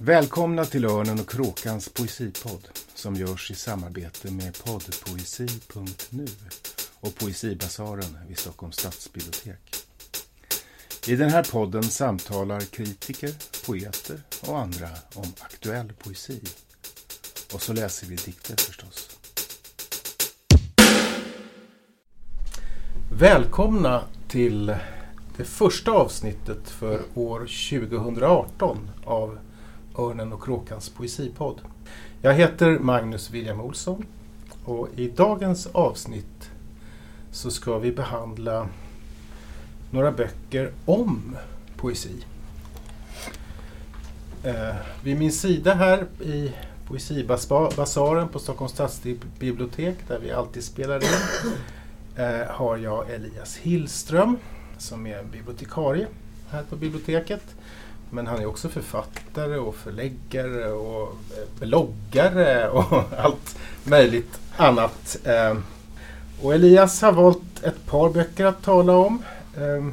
Välkomna till Örnen och Kråkans poesipodd som görs i samarbete med poddpoesi.nu och Poesibasaren vid Stockholms stadsbibliotek. I den här podden samtalar kritiker, poeter och andra om aktuell poesi. Och så läser vi dikter förstås. Välkomna till det första avsnittet för år 2018 av Örnen och Kråkans poesipodd. Jag heter Magnus William Olsson och i dagens avsnitt så ska vi behandla några böcker om poesi. Eh, vid min sida här i Poesibasaren på Stockholms stadsbibliotek där vi alltid spelar in eh, har jag Elias Hillström som är bibliotekarie här på biblioteket. Men han är också författare och förläggare och eh, bloggare och allt möjligt annat. Eh, och Elias har valt ett par böcker att tala om. Eh,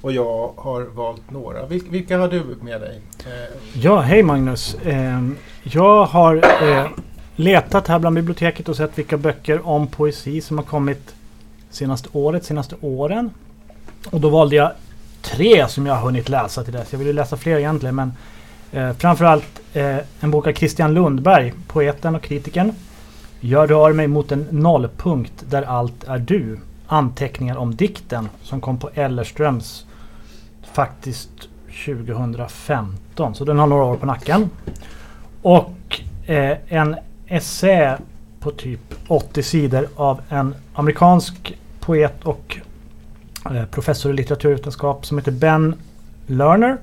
och jag har valt några. Vilka har du med dig? Ja, hej Magnus. Jag har letat här bland biblioteket och sett vilka böcker om poesi som har kommit senaste året, senaste åren. Och då valde jag tre som jag har hunnit läsa till dess. Jag ville läsa fler egentligen men eh, framförallt eh, en bok av Christian Lundberg, poeten och kritikern. Jag rör mig mot en nollpunkt där allt är du. Anteckningar om dikten som kom på Ellerströms faktiskt 2015. Så den har några år på nacken. Och eh, en essä på typ 80 sidor av en amerikansk poet och professor i litteraturvetenskap som heter Ben Lerner.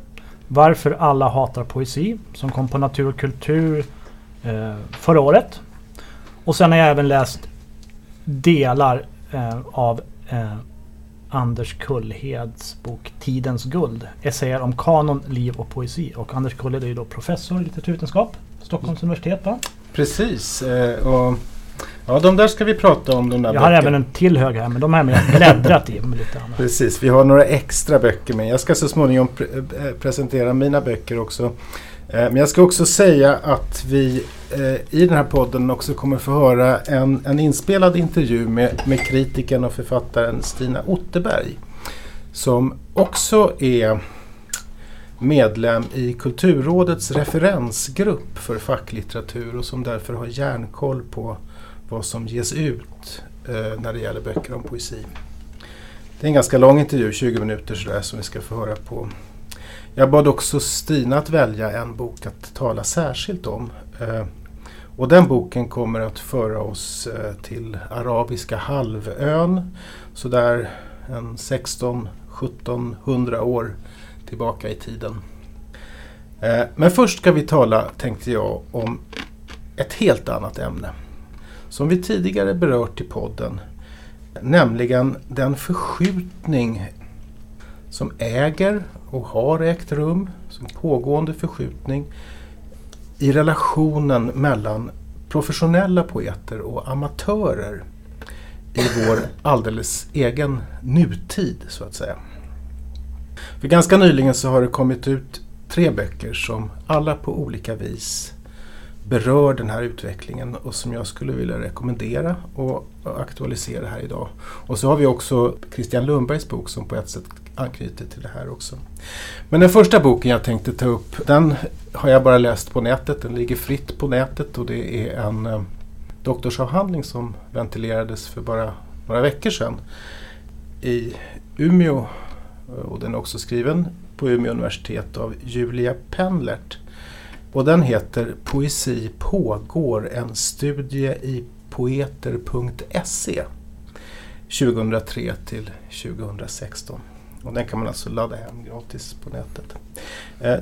Varför alla hatar poesi. Som kom på Natur och kultur eh, förra året. Och sen har jag även läst delar eh, av eh, Anders Kullheds bok Tidens guld. Essäer om kanon, liv och poesi. Och Anders Kullhed är ju då professor i litteraturvetenskap. Stockholms universitet va? Precis. Eh, och Ja, de där ska vi prata om. De där jag har även en till hög här, men de här har jag bläddrat i. Lite annat. Precis, vi har några extra böcker med. Jag ska så småningom pre eh, presentera mina böcker också. Eh, men jag ska också säga att vi eh, i den här podden också kommer få höra en, en inspelad intervju med, med kritikern och författaren Stina Otterberg. Som också är medlem i Kulturrådets referensgrupp för facklitteratur och som därför har järnkoll på vad som ges ut eh, när det gäller böcker om poesi. Det är en ganska lång intervju, 20 minuter sådär, som vi ska få höra på. Jag bad också Stina att välja en bok att tala särskilt om. Eh, och den boken kommer att föra oss eh, till Arabiska halvön, sådär en 16-1700 år tillbaka i tiden. Eh, men först ska vi tala, tänkte jag, om ett helt annat ämne som vi tidigare berört i podden. Nämligen den förskjutning som äger och har ägt rum, som pågående förskjutning i relationen mellan professionella poeter och amatörer i vår alldeles egen nutid så att säga. För ganska nyligen så har det kommit ut tre böcker som alla på olika vis berör den här utvecklingen och som jag skulle vilja rekommendera och aktualisera här idag. Och så har vi också Christian Lundbergs bok som på ett sätt anknyter till det här också. Men den första boken jag tänkte ta upp den har jag bara läst på nätet. Den ligger fritt på nätet och det är en eh, doktorsavhandling som ventilerades för bara några veckor sedan i Umeå och den är också skriven på Umeå universitet av Julia Penlert. Och den heter Poesi pågår, en studie i poeter.se 2003 till 2016. Och den kan man alltså ladda hem gratis på nätet. Eh, eh,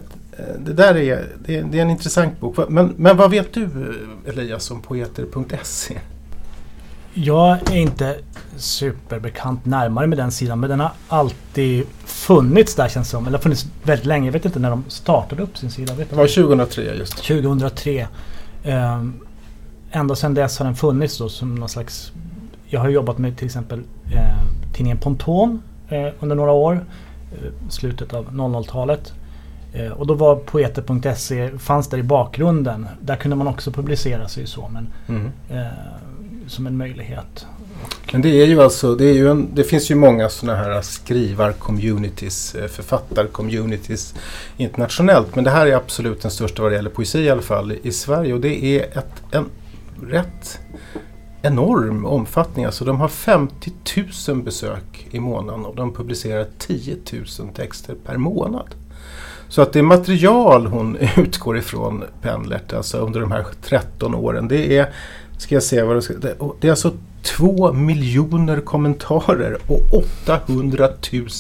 det där är, det är, en intressant bok. Men, men vad vet du Elias om poeter.se? Jag är inte superbekant närmare med den sidan men den har alltid funnits där känns som. Eller funnits väldigt länge. Jag vet inte när de startade upp sin sida. Vet det var 2003 just. 2003. Eh, ända sedan dess har den funnits då som någon slags... Jag har jobbat med till exempel eh, tidningen Ponton eh, under några år. Eh, slutet av 00-talet. Eh, och då var poeter.se, fanns där i bakgrunden. Där kunde man också publicera sig så, men Mm. eh, som en möjlighet. Men det är ju alltså, det, är ju en, det finns ju många sådana här skrivar-communities, eh, författar-communities internationellt. Men det här är absolut den största vad det gäller poesi i alla fall i, i Sverige. Och det är ett, en rätt enorm omfattning. Alltså de har 50 000 besök i månaden och de publicerar 10 000 texter per månad. Så att det material hon utgår ifrån, Pendlert, alltså under de här 13 åren, det är, ska jag säga vad det ska, det, det är alltså två miljoner kommentarer och 800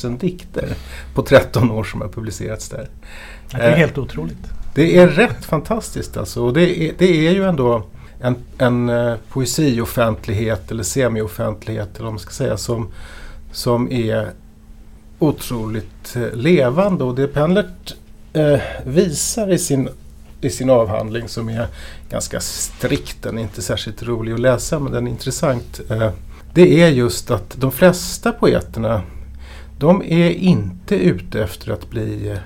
000 dikter på 13 år som har publicerats där. Det är Eh, helt otroligt. Det är rätt fantastiskt alltså. Och det, är, det är ju ändå en, en eh, poesioffentlighet eller semioffentlighet eller vad man ska säga som, som är otroligt eh, levande. Och det Pendlert eh, visar i sin, i sin avhandling som är ganska strikt, den är inte särskilt rolig att läsa men den är intressant. Eh, det är just att de flesta poeterna de är inte ute efter att bli eh,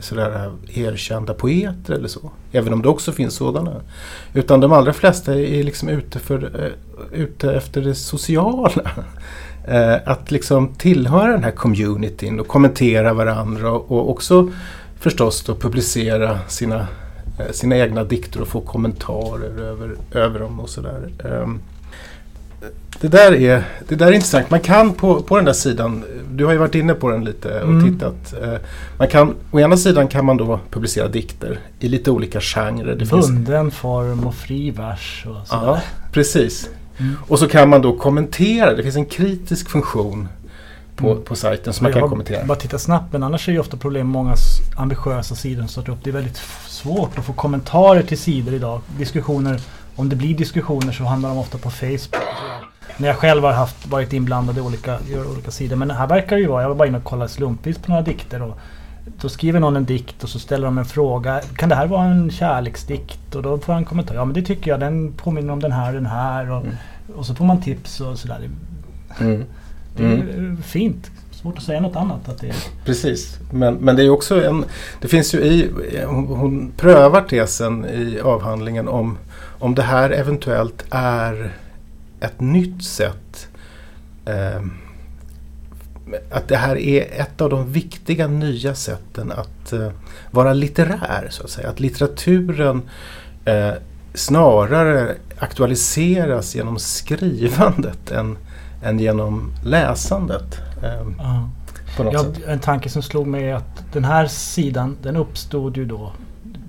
sådär eh, erkända poeter eller så. Även om det också finns sådana. Utan de allra flesta är liksom ute, för, ute efter det sociala. Att liksom tillhöra den här communityn och kommentera varandra och, också förstås då publicera sina, sina egna dikter och få kommentarer över, över dem och sådär. Ehm, det där, är, det där är intressant. Man kan på, på den där sidan, du har ju varit inne på den lite och Mm. tittat. Eh, Man kan, å ena sidan kan man då publicera dikter i lite olika genrer. Bunden form och fri vers och sådär. ja, precis. Mm. Och så kan man då kommentera. Det finns en kritisk funktion på, Mm. på sajten som man kan kommentera. Bara titta snabbt men annars är det ofta problem med många ambitiösa sidor som startar upp. Det är väldigt svårt att få kommentarer till sidor idag. Diskussioner, om det blir diskussioner så hamnar de ofta på Facebook. När jag själv har haft, varit inblandad i olika, i olika sidor. Men här verkar det ju vara, jag var bara inne och kollade slumpvis på några dikter. Och då skriver någon en dikt och så ställer de en fråga. Kan det här vara en kärleksdikt? Och då får han en kommentar. Ja men det tycker jag, den påminner om den här den här. Och, Mm. och så får man tips och sådär. Mm. Det är Mm. fint. Svårt att säga något annat. Att det är, Precis, men, men det är också en... Det finns ju i... Hon, hon prövar tesen i avhandlingen om, om det här eventuellt är ett nytt sätt eh, att det här är ett av de viktiga nya sätten att eh, vara litterär, så att säga. Att litteraturen eh, snarare aktualiseras genom skrivandet än, än genom läsandet. Eh, ja. Ja, en tanke som slog mig är att den här sidan den uppstod ju då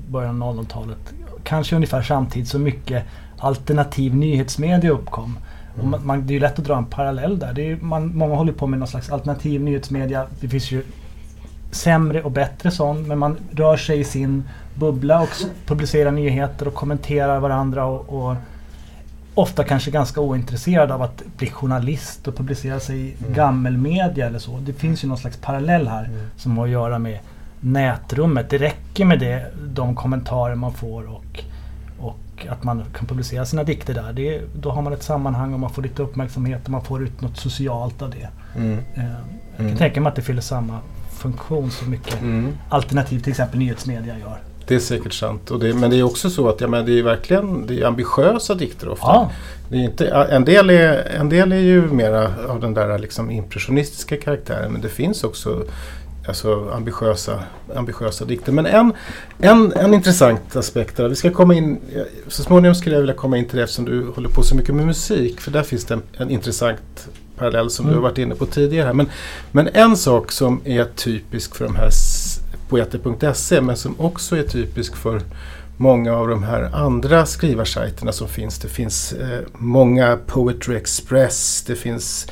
början av 00-talet. Kanske ungefär samtidigt som mycket alternativ nyhetsmedia uppkom. Och Mm. man, man, det är ju lätt att dra en parallell där. Är, man, många håller på med någon slags alternativ nyhetsmedia. Det finns ju sämre och bättre sån. Men man rör sig i sin bubbla och publicerar nyheter och kommenterar varandra. Och, och ofta kanske ganska ointresserad av att bli journalist och publicera sig i Mm. gammelmedia eller så. Det finns ju någon slags parallell här Mm. som har att göra med nätrummet. Det räcker med det, de kommentarer man får och, och att man kan publicera sina dikter där. Det, då har man ett sammanhang och man får lite uppmärksamhet och man får ut något socialt av det. Mm. Eh, Jag Mm. kan tänka mig att det fyller samma funktion som mycket Mm. alternativ till exempel nyhetsmedia gör. Det är säkert sant. Och det, men det är också så att ja, men det är verkligen det är ambitiösa dikter ofta. Ja, Det är inte, en, del är, en del är ju mera av den där liksom impressionistiska karaktären men det finns också alltså, ambitiösa, ambitiösa dikter. Men en, en, en intressant aspekt där, vi ska komma in, så småningom skulle jag vilja komma in till det eftersom du håller på så mycket med musik för där finns det en, en intressant parallell som du Mm. har varit inne på tidigare. Men, men en sak som är typisk för de här poeter.se men som också är typisk för många av de här andra skrivarsajterna som finns. Det finns eh, många Poetry Express, det finns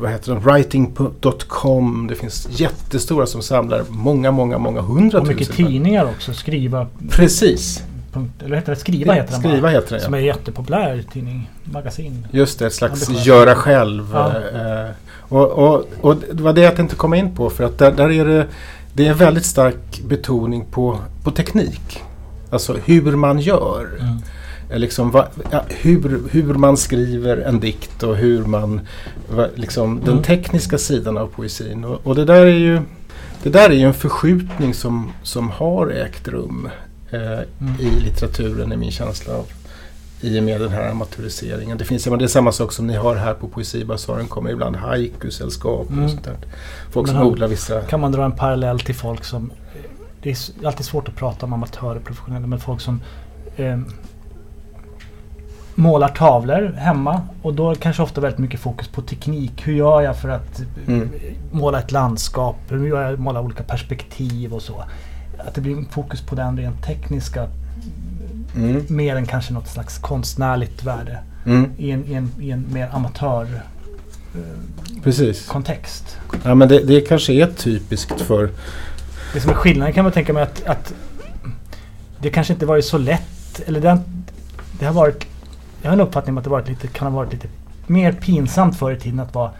vad heter de? writing.com, det finns jättestora som samlar många, många, många och hundratusen. mycket tidningar också. Skriva. Precis, Punkt, eller heter det? Skriva heter den skriva bara. heter Som ja. är jättepopulär tidning, magasin. Just det, ett slags göra själv. Ja. eh, och, och, och det var det jag tänkte komma in på för att där, där är det, det är en väldigt stark betoning på, på teknik. Alltså hur man gör. Mm. Eh, Liksom, va, ja, hur, hur man skriver en dikt och hur man... Va, liksom, Den Mm. tekniska sidan av poesin. Och, och det där är ju... det där är ju en förskjutning som, som har ägt rum eh, mm. i litteraturen är min känsla av i och med den här amatöriseringen. Det, finns, det är samma sak som ni har här på Poesibasaren. kommer ibland haiku-sällskap mm. och sånt där. Folk Men som odlar vissa... Kan man dra en parallell till folk som... Det är alltid svårt att prata om amatörer och professionella men folk som eh, målar tavlor hemma och då kanske ofta väldigt mycket fokus på teknik. Hur gör jag för att mm. måla ett landskap? Hur gör jag måla olika perspektiv och så? Att det blir fokus på den rent tekniska mm. mer än kanske något slags konstnärligt värde mm. i, en, i, en, i en mer amatör eh, Precis. kontext. Ja men det, det kanske är typiskt för... Det som är skillnaden kan man tänka mig att, att det kanske inte varit så lätt. Eller det, det har varit jag har en uppfattning om att det varit lite, kan ha varit lite mer pinsamt förr i tiden att vara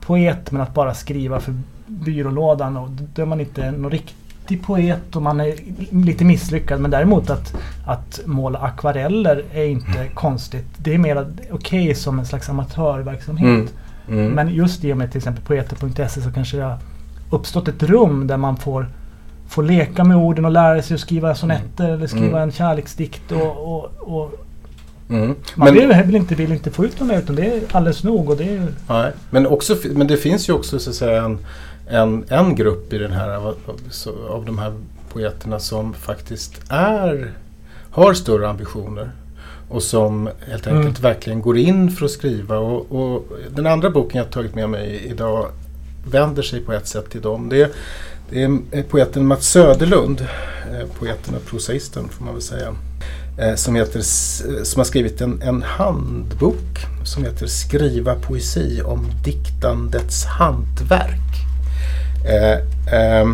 poet men att bara skriva för byrålådan. Och då är man inte någon riktig poet och man är lite misslyckad. Men däremot att, att måla akvareller är inte mm. konstigt. Det är mer okej okay som en slags amatörverksamhet. Mm. Mm. Men just i och med till exempel poeter.se så kanske det har uppstått ett rum där man får får leka med orden och lära sig att skriva sonetter eller skriva mm. en kärleksdikt och, och, och Mm. Man men, vill, inte, vill inte få ut dem utan det är alldeles nog. Och det är... nej, men, också, men det finns ju också så att säga en, en, en grupp i den här av, av de här poeterna som faktiskt är, har större ambitioner och som helt mm. enkelt mm. verkligen går in för att skriva. Och, och, den andra boken jag tagit med mig idag vänder sig på ett sätt till dem. Det, det är poeten Mats Söderlund, eh, poeten och prosaisten får man väl säga. Eh, som, heter, som har skrivit en, en handbok som heter Skriva poesi om diktandets hantverk. Eh, eh,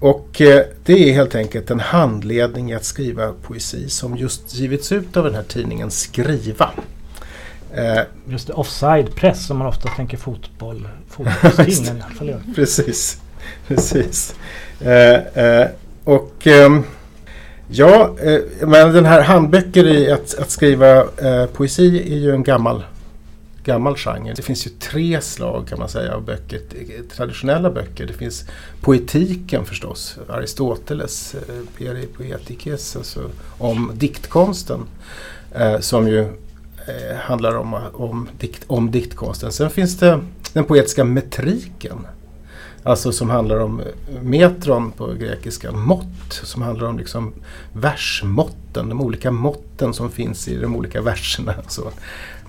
och eh, det är helt enkelt en handledning i att skriva poesi som just givits ut av den här tidningen Skriva. Eh, just det, offside-press som man ofta tänker fotboll. Fotbollstidningen i alla fall. Precis. Precis. Eh, och ehm, Ja, men den här handböcker i att, att skriva poesi är ju en gammal, gammal genre. Det finns ju tre slag kan man säga av böcker, traditionella böcker. Det finns poetiken förstås, Aristoteles, eh, Peri Poetikes, alltså om diktkonsten. Eh, som ju eh, handlar om, om, dikt, om diktkonsten. Sen finns det den poetiska metriken Alltså som handlar om eh, metron på grekiska, mått, som handlar om liksom versmåtten, de olika måtten som finns i de olika verserna. Så.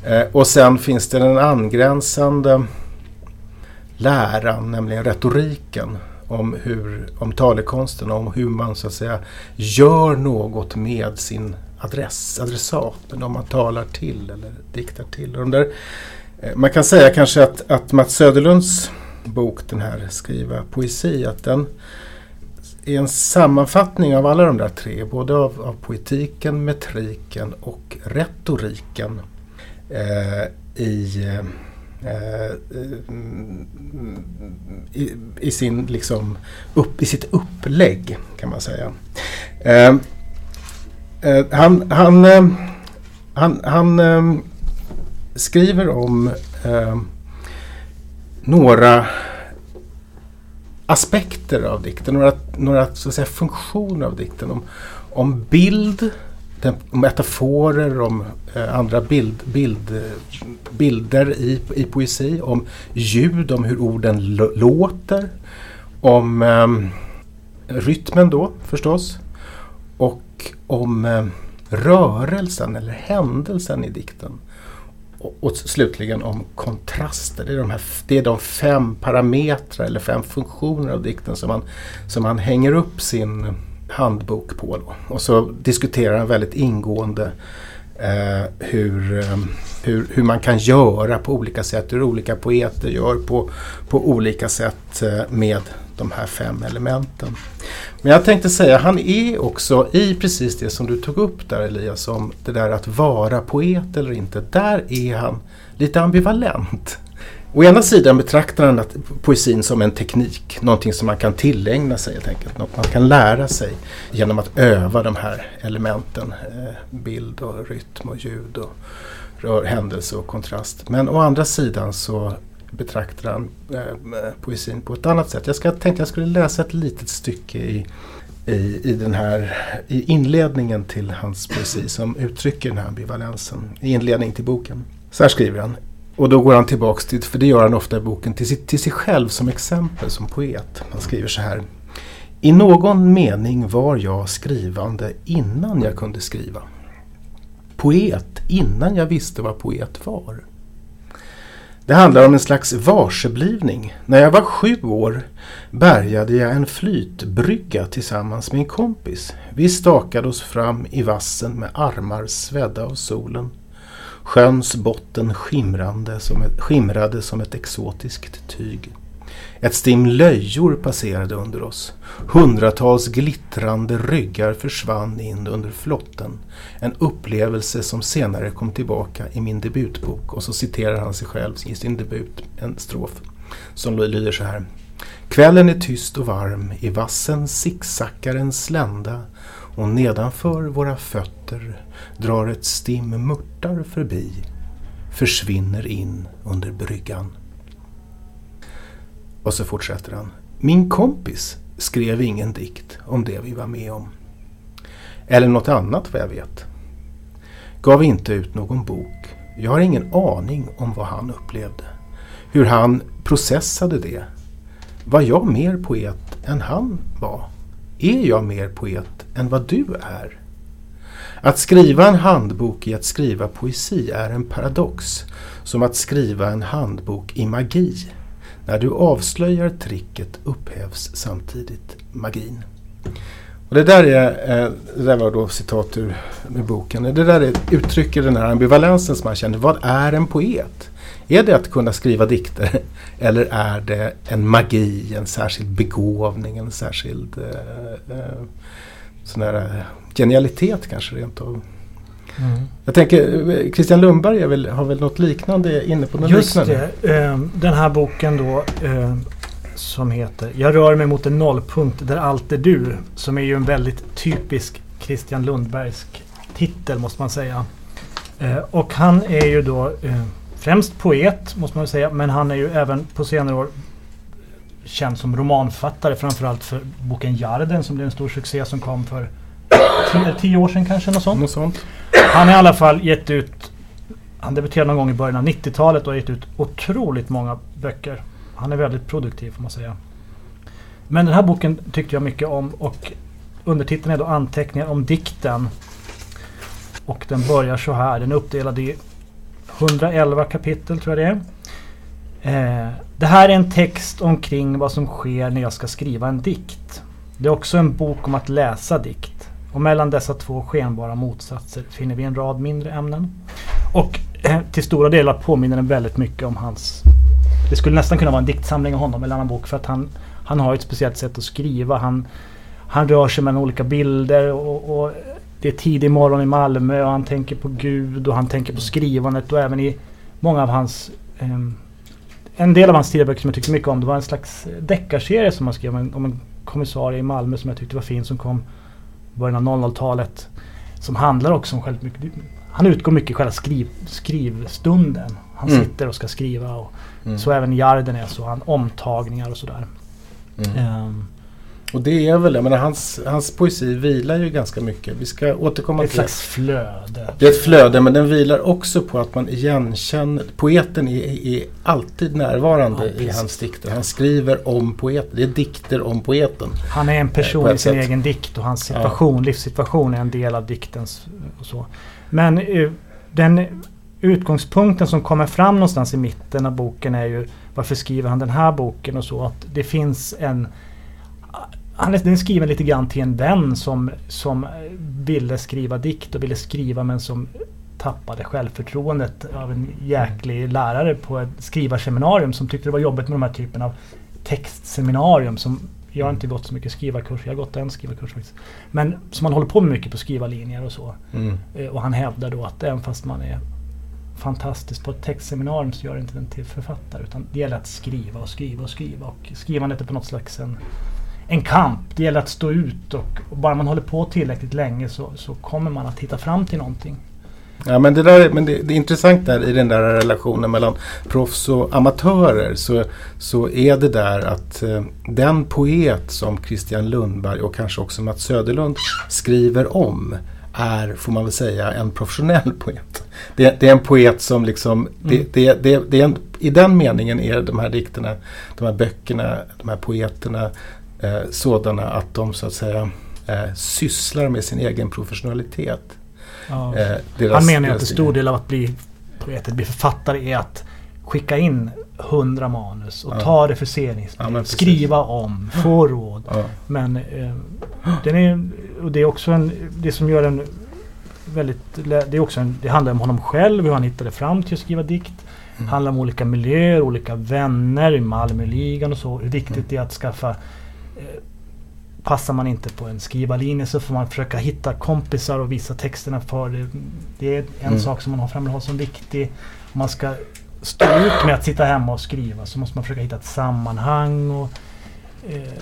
Eh, och sen finns det den angränsande läran, nämligen retoriken, om, hur, om talekonsten, om hur man så att säga gör något med sin adress, adressaten, om man talar till eller diktar till. Och de där, eh, man kan säga kanske att, att Mats Söderlunds bok, den här Skriva poesi, att den är en sammanfattning av alla de där tre, både av, av poetiken, metriken och retoriken Eh, i, eh, i, i, sin, liksom, upp, i sitt upplägg kan man säga. Eh, eh han, han, eh, han, han eh, skriver om eh, några aspekter av dikten, några, några så att säga, funktioner av dikten. Om, om bild, metaforer, om eh, andra bild, bild, bilder i, i poesi, om ljud, om hur orden låter, om eh, rytmen då förstås och om eh, rörelsen eller händelsen i dikten. Och, och, slutligen om kontraster. Det är, de här, det är de fem parametrar eller fem funktioner av dikten som man, som man hänger upp sin handbok på. Då. Och så diskuterar han väldigt ingående eh, hur, eh, hur, hur man kan göra på olika sätt, hur olika poeter gör på, på olika sätt eh, med de här fem elementen. Men jag tänkte säga, han är också i precis det som du tog upp där Elias, om det där att vara poet eller inte. Där är han lite ambivalent. Å ena sidan betraktar han att poesin som en teknik, någonting som man kan tillägna sig helt enkelt. Något man kan lära sig genom att öva de här elementen. Eh, bild och rytm och ljud och rör, händelse och kontrast. Men å andra sidan så betraktar han eh, poesin på ett annat sätt. Jag ska, tänkte jag skulle läsa ett litet stycke i, i, i, den här, i inledningen till hans poesi som uttrycker den här ambivalensen. I inledningen till boken. Så här skriver han. Och då går han tillbaks till, för det gör han ofta i boken, till, till sig själv som exempel, som poet. Han skriver så här. I någon mening var jag skrivande innan jag kunde skriva. Poet innan jag visste vad poet var. Det handlar om en slags varseblivning. När jag var sju år bärgade jag en flytbrygga tillsammans med en kompis. Vi stakade oss fram i vassen med armar svedda av solen. Sjöns botten skimrande som ett, skimrade som ett exotiskt tyg. Ett stim löjor passerade under oss. Hundratals glittrande ryggar försvann in under flotten. En upplevelse som senare kom tillbaka i min debutbok. Och så citerar han sig själv i sin debut, en strof som lyder så här. Kvällen är tyst och varm, i vassen sicksackar en slända och nedanför våra fötter drar ett stim mörtar förbi, försvinner in under bryggan. Och så fortsätter han. Min kompis skrev ingen dikt om det vi var med om. Eller något annat vad jag vet. Gav inte ut någon bok. Jag har ingen aning om vad han upplevde. Hur han processade det. Var jag mer poet än han var? Är jag mer poet än vad du är? Att skriva en handbok i att skriva poesi är en paradox. Som att skriva en handbok i magi. När du avslöjar tricket upphävs samtidigt magin. Och det där, är, eh, det där var då citat ur boken. Det där är, uttrycker den här ambivalensen som man känner. Vad är en poet? Är det att kunna skriva dikter eller är det en magi, en särskild begåvning, en särskild eh, eh sån här genialitet kanske rent av? Mm. Jag tänker, Christian Lundberg väl, har väl något liknande inne på något Just liknande? det. Eh, den här boken då eh, som heter Jag rör mig mot en nollpunkt där allt är du. Som är ju en väldigt typisk Christian Lundbergsk titel måste man säga. Eh, och han är ju då eh, främst poet måste man säga. Men han är ju även på senare år känd som romanförfattare. Framförallt för boken Jarden som blev en stor succé som kom för tio, tio år sedan kanske. Något sånt. Något sånt. Han har i alla fall gett ut han debuterade någon gång i början av 90-talet och har gett ut otroligt många böcker. Han är väldigt produktiv får man säga. Men den här boken tyckte jag mycket om och undertiteln är då anteckningar om dikten. Och den börjar så här. Den är uppdelad i 111 kapitel tror jag det är. Eh, det här är en text omkring vad som sker när jag ska skriva en dikt. Det är också en bok om att läsa dikt. Och mellan dessa två skenbara motsatser finner vi en rad mindre ämnen. Och eh, till stora delar påminner den väldigt mycket om hans... Det skulle nästan kunna vara en diktsamling av honom eller en annan bok för att han, han har ett speciellt sätt att skriva. Han, han rör sig mellan olika bilder och, och det är tidig morgon i Malmö och han tänker på Gud och han tänker på skrivandet och även i många av hans eh, en del av hans tidiga böcker som jag tyckte mycket om det var en slags deckarserie som han skrev om en, om en kommissarie i Malmö som jag tyckte var fin som kom början av 00-talet. Som handlar också om själv mycket, han utgår mycket i själva skriv, skrivstunden. Han mm. sitter och ska skriva. Och mm. Så även Jarden är så. Han omtagningar och sådär. Mm. Um, och det är väl, jag menar hans, hans poesi vilar ju ganska mycket. Vi ska återkomma ett till Ett slags flöde. Det är ett flöde men den vilar också på att man igenkänner, poeten är, är alltid närvarande ja, i hans dikter. Han skriver om poeten, det är dikter om poeten. Han är en person eh, i sin sätt. egen dikt och hans situation, ja. livssituation är en del av diktens och så. Men uh, den utgångspunkten som kommer fram någonstans i mitten av boken är ju varför skriver han den här boken och så. Att det finns en han är, den är skriven lite grann till en vän som, som ville skriva dikt och ville skriva men som tappade självförtroendet av en jäklig lärare på ett skrivarseminarium som tyckte det var jobbigt med de här typen av textseminarium som jag har inte gått så mycket skrivarkurs, jag har gått en skrivarkurs faktiskt. Men som man håller på med mycket på skrivarlinjer och så. Mm. Eh, och han hävdar då att även fast man är fantastisk på ett textseminarium så gör det inte den till författare. Utan det gäller att skriva och skriva och skriva. Och skrivandet är på något slags en en kamp. Det gäller att stå ut och, och bara man håller på tillräckligt länge så, så kommer man att hitta fram till någonting. Ja, men det, där, men det, det är intressant där i den där relationen mellan proffs och amatörer så, så är det där att eh, den poet som Christian Lundberg och kanske också Mats Söderlund skriver om är, får man väl säga, en professionell poet. Det, det är en poet som liksom, mm. det, det, det, det är en, i den meningen är de här dikterna, de här böckerna, de här poeterna eh, sådana att de så att säga eh, sysslar med sin egen professionalitet. Ja. Eh, deras, Han menar ju att en stor del av att bli poet, bli författare är att skicka in hundra manus och ja. ta refuseringsbrev, ja, skriva om, få råd. Ja. Men eh, den är, och det är också en, det som gör en väldigt, det, är också en, det handlar om honom själv, hur han hittade fram till att skriva dikt. Mm. handlar om olika miljöer, olika vänner i Malmöligan och så. Hur viktigt mm. det är att skaffa Passar man inte på en skrivarlinje så får man försöka hitta kompisar och visa texterna för det. Det är en mm. sak som man har framhållit som viktig. Om man ska stå ut med att sitta hemma och skriva så måste man försöka hitta ett sammanhang. Och, eh,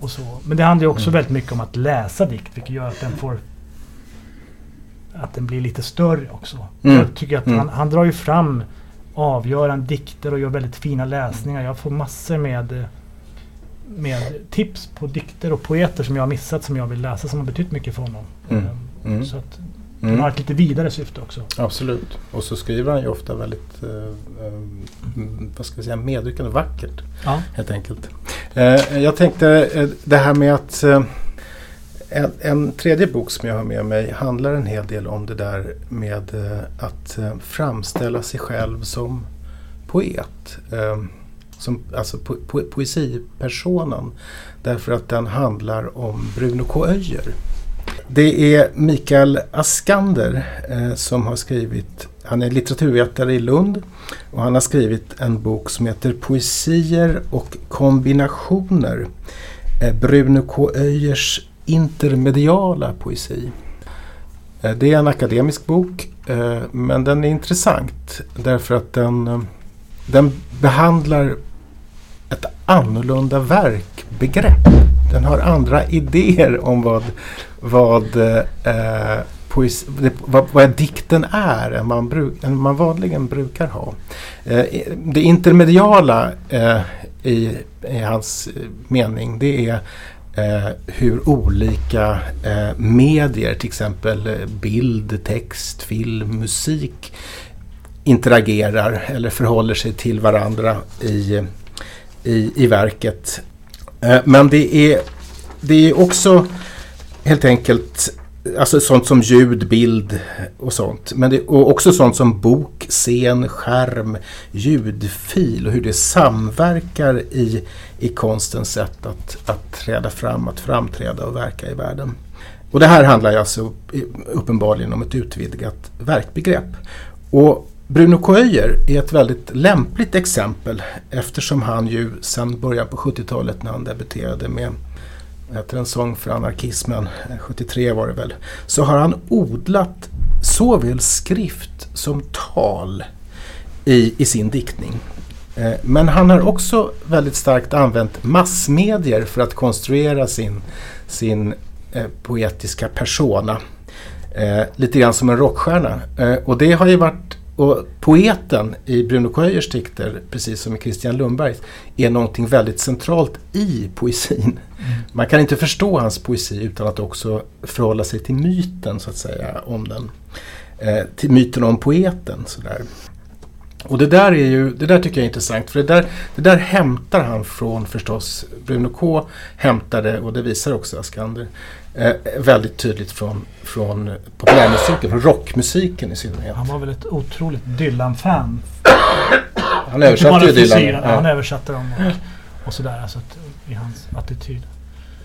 och så. Men det handlar också mm. väldigt mycket om att läsa dikt vilket gör att den får att den blir lite större också. Mm. Jag tycker att mm. han, han, drar ju fram avgörande dikter och gör väldigt fina läsningar. Jag får massor med med tips på dikter och poeter som jag har missat som jag vill läsa som har betytt mycket för honom. Mm. Ehm, mm. Så att de mm. har ett lite vidare syfte också. Absolut. Och så skriver han ju ofta väldigt eh, eh, vad ska jag säga, medryckande vackert. Ja. Helt enkelt. Eh, jag tänkte eh, det här med att eh, en, en, tredje bok som jag har med mig handlar en hel del om det där med eh, att framställa sig själv som poet. Som, alltså po, po, poesipersonen. Därför att den handlar om Bruno K. Öijer. Det är Mikael Askander eh, som har skrivit, han är litteraturvetare i Lund och han har skrivit en bok som heter Poesier och kombinationer. Eh, Bruno K. Öijers intermediala poesi. Eh, det är en akademisk bok eh, men den är intressant därför att den, eh, den behandlar ett annorlunda verkbegrepp. Den har andra idéer om vad, vad, eh, poesi, vad, vad dikten är än man, bruk, än man vanligen brukar ha. Eh, det intermediala eh, i, i, hans eh, mening det är eh, hur olika eh, medier, till exempel eh, bild, text, film, musik interagerar eller förhåller sig till varandra i i, i verket. Eh, men det är, det är också helt enkelt Alltså sånt som ljud, bild och sånt. Men det, och också sånt som bok, scen, skärm, ljudfil och hur det samverkar i, i konstens sätt att, att träda fram, att framträda och verka i världen. Och det här handlar ju alltså uppenbarligen om ett utvidgat verkbegrepp. Och Bruno Koöjer är ett väldigt lämpligt exempel eftersom han ju sedan början på 70-talet när han debuterade med heter en sång för anarkismen, eh, 73 var det väl, så har han odlat såväl skrift som tal i, i sin diktning. Eh, men han har också väldigt starkt använt massmedier för att konstruera sin, sin eh, poetiska persona. Lite grann som en rockstjärna. Och det har ju varit och poeten i Bruno Köjers dikter, precis som i Christian Lundbergs, är någonting väldigt centralt i poesin. Mm. Man kan inte förstå hans poesi utan att också förhålla sig till myten, så att säga, om den. Eh, till myten om poeten. Sådär. Och det där, är ju, det där tycker jag är intressant, för det där, det där hämtar han från förstås, Bruno K hämtade, och det visar också Askander, eh, väldigt tydligt från, från populärmusiken, från rockmusiken i synnerhet. Han var väl ett otroligt Dylan-fan. Han översatte ju Dylan. Ja. Han översatte dem och, och sådär, alltså i hans attityd.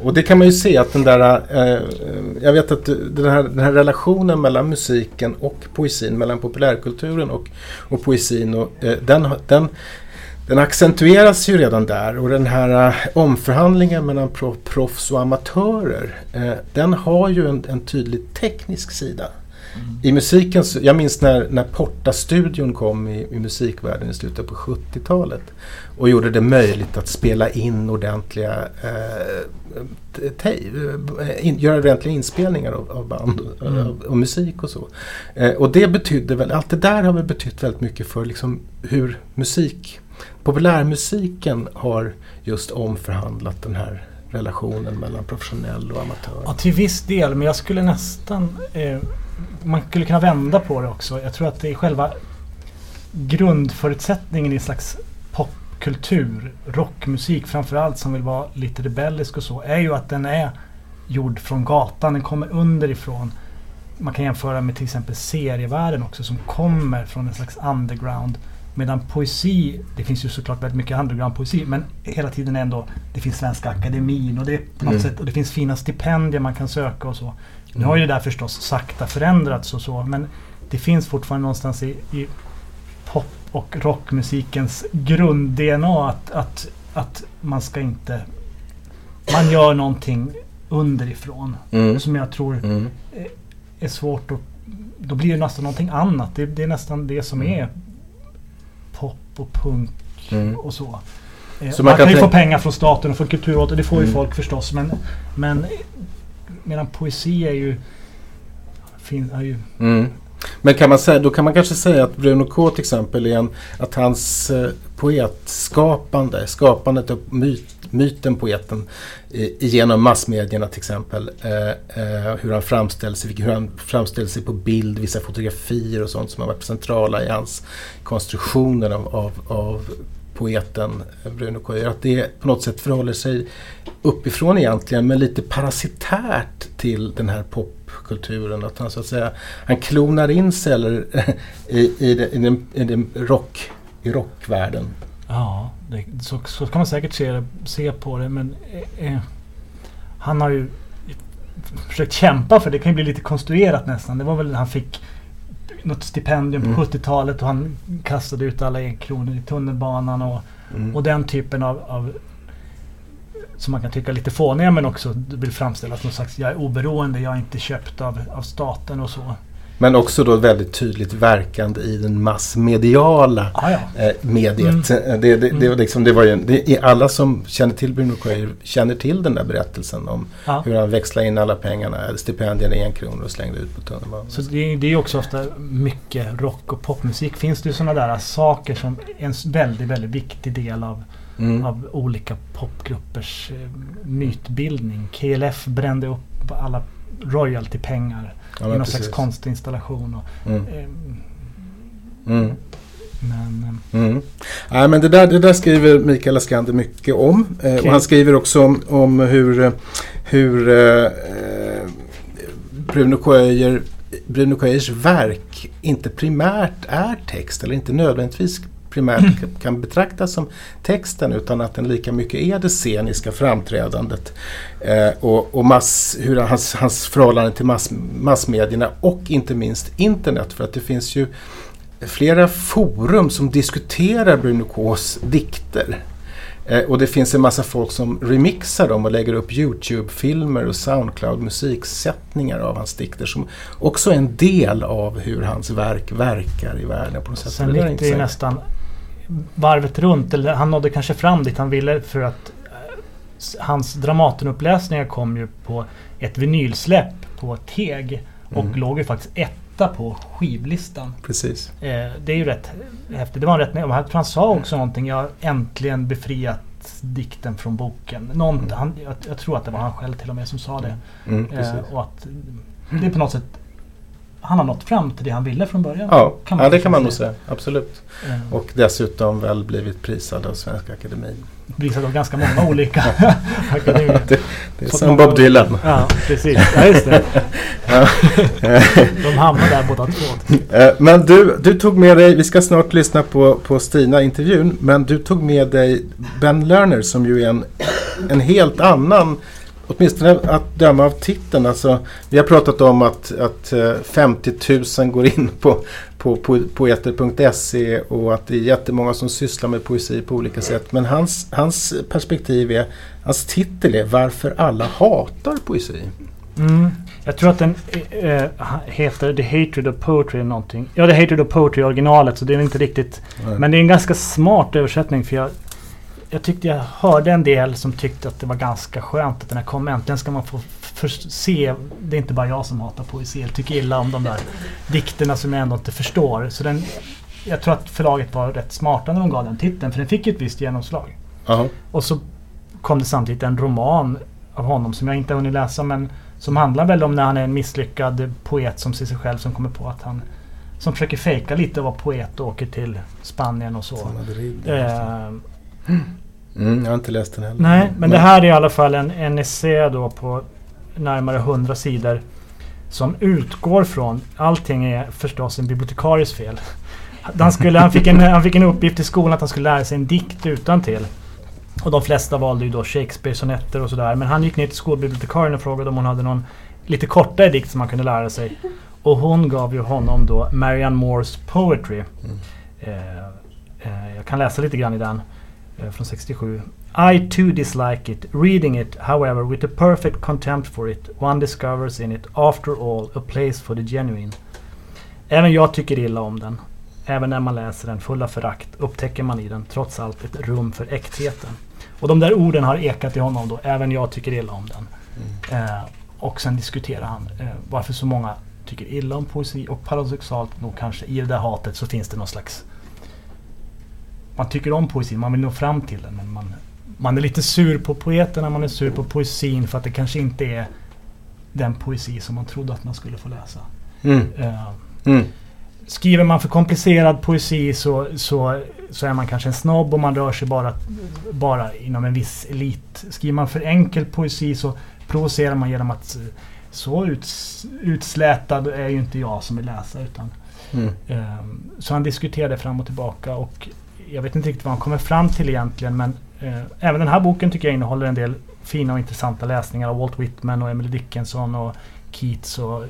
Och det kan man ju se att den där, eh, jag vet att den här, den här, relationen mellan musiken och poesin, mellan populärkulturen och, och poesin, och, eh, den, den, den accentueras ju redan där. Och den här uh, omförhandlingen mellan proffs och amatörer, uh, den har ju en, en, tydlig teknisk sida. i musiken, jag minns när, när Porta-studion kom i, i musikvärlden i slutet på 70-talet och gjorde det möjligt att spela in ordentliga eh, eh, in, göra ordentliga inspelningar av, av band och, mm. av, och musik och så. Eh, och det betydde väl, allt det där har väl betytt väldigt mycket för liksom hur musik, populärmusiken har just omförhandlat den här relationen mellan professionell och amatör. Ja, till viss del, men jag skulle nästan eh, man skulle kunna vända på det också. Jag tror att det är själva grundförutsättningen i en slags popkultur, rockmusik framförallt som vill vara lite rebellisk och så, är ju att den är gjord från gatan. Den kommer underifrån. Man kan jämföra med till exempel serievärlden också som kommer från en slags underground. Medan poesi, det finns ju såklart väldigt mycket underground-poesi men hela tiden ändå, det finns Svenska Akademin och det, på något mm. sätt, och det finns fina stipendier man kan söka och så. Nu har ju det där förstås sakta förändrats och så men det finns fortfarande någonstans i, i och rockmusikens grund-DNA att, att, att man ska inte... Man gör någonting underifrån mm. som jag tror mm. är svårt att... Då blir det nästan någonting annat. Det, det är nästan det som mm. är pop och punk mm. och så. Eh, så man, man, kan, kan ju få pengar från staten och från Kulturrådet. Det får ju mm. folk förstås. Men, men medan poesi är ju... Fin, är ju mm. Men kan man säga, då kan man kanske säga att Bruno K till exempel är en, att hans eh, poetskapande, skapandet av myt, myten poeten eh, genom massmedierna till exempel. Eh, eh hur han framställer sig, hur han framställer sig på bild, vissa fotografier och sånt som har varit centrala i hans konstruktioner av, av, av poeten Bruno K. Att det på något sätt förhåller sig uppifrån egentligen men lite parasitärt till den här popkulturen. Att han så att säga han klonar in sig eller, i, i, det, i, den, i, den rock, i rockvärlden. Ja, det, så, så kan man säkert se, se på det men eh, eh, han har ju försökt kämpa för det. kan ju bli lite konstruerat nästan. Det var väl när han fick något stipendium mm. på 70-talet och han kastade ut alla enkronor i tunnelbanan och, mm. och den typen av, av som man kan tycka lite fåniga men också vill framställa som sagt jag är oberoende, jag är inte köpt av, av staten och så. Men också då väldigt tydligt verkande i den massmediala ah, ja. eh, mediet. Mm. Det, det, det, mm. liksom, det var ju, det, alla som känner till Bruno Coyer känner till den där berättelsen om ah. hur han växlade in alla pengarna, stipendierna i en krona och slängde ut på tunnelbanan. Så det, det är också ofta mycket rock och popmusik. Finns det sådana där saker som är en väldigt, väldigt viktig del av Mm. av olika popgruppers eh, mytbildning. KLF brände upp alla royaltypengar ja, i någon precis. slags konstinstallation. Och, mm. Eh, mm. Men, eh, mm. ja, men det, där, det där skriver Mikael Askander mycket om. Okay. och han skriver också om, om hur, hur eh, Bruno Coyer Bruno Coyers verk inte primärt är text eller inte nödvändigtvis primärt kan betraktas som texten utan att den lika mycket är det sceniska framträdandet. Eh, och och mass, hur hans, hans förhållande till mass, massmedierna och inte minst internet. För att det finns ju flera forum som diskuterar Bruno Ks dikter. Eh, och det finns en massa folk som remixar dem och lägger upp Youtube-filmer och Soundcloud-musiksättningar av hans dikter som också är en del av hur hans verk verkar i världen. på något sätt. Sen gick det ju nästan varvet runt. Eller han nådde kanske fram dit han ville för att eh, hans Dramatenuppläsningar kom ju på ett vinylsläpp på Teg. Och mm. låg ju faktiskt etta på skivlistan. Precis. Eh, det är ju rätt häftigt. Det var rätt... Han sa också någonting. Jag har äntligen befriat dikten från boken. Någon, mm. han, jag, jag, tror att det var han själv till och med som sa det. Mm, eh, och att det är på något sätt han har nått fram till det han ville från början. Ja, kan ja det kan man nog säga. Absolut. Mm. Och dessutom väl blivit prisad av Svenska Akademin. Prisad av ganska många olika akademier. det, det är som Bob Dylan. Ja, precis. Ja, just det. De hamnar där båda två. Eh, men du, du tog med dig, vi ska snart lyssna på, på Stina-intervjun, men du tog med dig Ben Lerner som ju är en, en helt annan åtminstone att döma av titeln. Alltså, vi har pratat om att, att 50 eh, 000 går in på, på, på poeter.se och att det är jättemånga som sysslar med poesi på olika sätt. Men hans, hans perspektiv är, hans titel är Varför alla hatar poesi. Mm. Jag tror att den äh, heter The Hatred of Poetry eller någonting. Ja, The Hatred of Poetry originalet så det är inte riktigt. Nej. Men det är en ganska smart översättning för jag, jag tyckte jag hörde en del som tyckte att det var ganska skönt att den här kom. Äntligen ska man få se. Det är inte bara jag som hatar poesi. Jag tycker illa om de där dikterna som jag ändå inte förstår. Så den, jag tror att förlaget var rätt smarta när de gav den titeln. För den fick ju ett visst genomslag. Uh-huh. Och så kom det samtidigt en roman av honom som jag inte har hunnit läsa. Men som handlar väl om när han är en misslyckad poet som ser sig själv som kommer på att han som försöker fejka lite och vara poet och åker till Spanien och så. Eh, mm, jag har inte läst den heller. Nej, men, men det här är i alla fall en, en essä då på närmare 100 sidor. Som utgår från, allting är förstås en bibliotekaries fel. Han, skulle, han, fick en, han fick en uppgift i skolan att han skulle lära sig en dikt utan till. Och de flesta valde ju då Shakespeare-sonetter och sådär. Men han gick ner till skolbibliotekarien och frågade om hon hade någon lite kortare dikt som han kunde lära sig. Och hon gav ju honom då Marianne Moores Poetry. Mm. Eh, eh, jag kan läsa lite grann i den. Eh, från 67. I too dislike it. Reading it, however, with a perfect contempt for it, one discovers in it, after all, a place for the genuine. Även jag tycker illa om den. Även när man läser den full av förakt upptäcker man i den trots allt ett rum för äktheten. Och de där orden har ekat i honom då. Även jag tycker illa om den. Mm. Eh, och sen diskuterar han eh, varför så många tycker illa om poesi. Och paradoxalt nog kanske i det där hatet så finns det någon slags... Man tycker om poesin, man vill nå fram till den. Men man, man är lite sur på poeterna, man är sur på poesin för att det kanske inte är den poesi som man trodde att man skulle få läsa. Mm. Uh, mm. Skriver man för komplicerad poesi så, så, så är man kanske en snobb och man rör sig bara, bara inom en viss elit. Skriver man för enkel poesi så provocerar man genom att så uts, utslätad är ju inte jag som vill läsa. Utan, mm. um, så han diskuterade fram och tillbaka och jag vet inte riktigt vad han kommer fram till egentligen men uh, även den här boken tycker jag innehåller en del fina och intressanta läsningar av Walt Whitman och Emily Dickinson och Keats och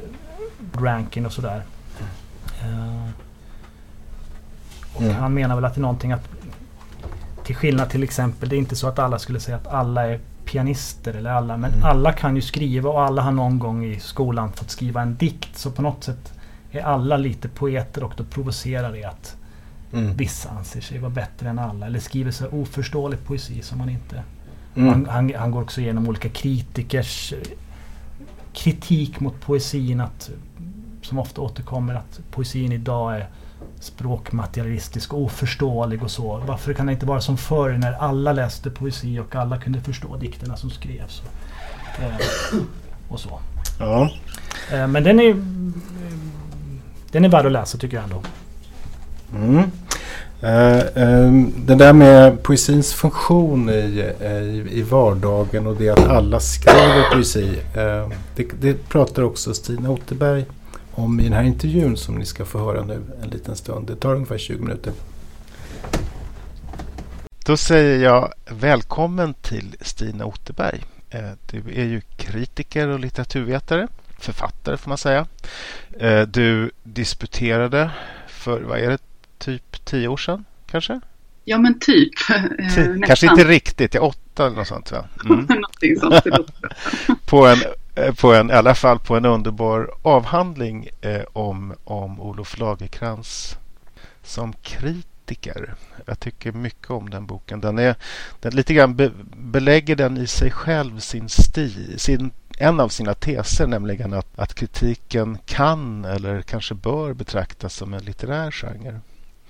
Rankin och sådär. Uh, och mm. han menar väl att det är någonting att till skillnad till exempel, det är inte så att alla skulle säga att alla är pianister eller alla. Men mm. alla kan ju skriva och alla har någon gång i skolan fått skriva en dikt. Så på något sätt är alla lite poeter och då provocerar det att mm. vissa anser sig vara bättre än alla. Eller skriver så oförståelig poesi som man inte... Mm. Han, han, han, går också igenom olika kritikers kritik mot poesin. Att, som ofta återkommer att poesin idag är språkmaterialistisk och oförståelig och så. Varför kan det inte vara som förr när alla läste poesi och alla kunde förstå dikterna som skrevs? Och, eh, och så. Ja. Eh, men den är, den är värd att läsa tycker jag ändå. Mm. Uh, um, det där med poesins funktion i, eh, i, i vardagen och det att alla skriver poesi. Uh, det, det pratar också Stina Otterberg om i den här intervjun som ni ska få höra nu en liten stund. Det tar ungefär 20 minuter. Då säger jag välkommen till Stina Otterberg. Du är ju kritiker och litteraturvetare, författare får man säga. Du disputerade för, vad är det, typ tio år sedan kanske? Ja men typ. Eh, kanske inte riktigt, ja, åtta eller något sånt va? Mm. sånt. på en Eh, på en, i alla fall på en underbar avhandling eh, om, om Olof Lagerkrans som kritiker. Jag tycker mycket om den boken. Den, är, den lite grann be, belägger den i sig själv sin stil, sin, en av sina teser, nämligen att, att kritiken kan eller kanske bör betraktas som en litterär genre.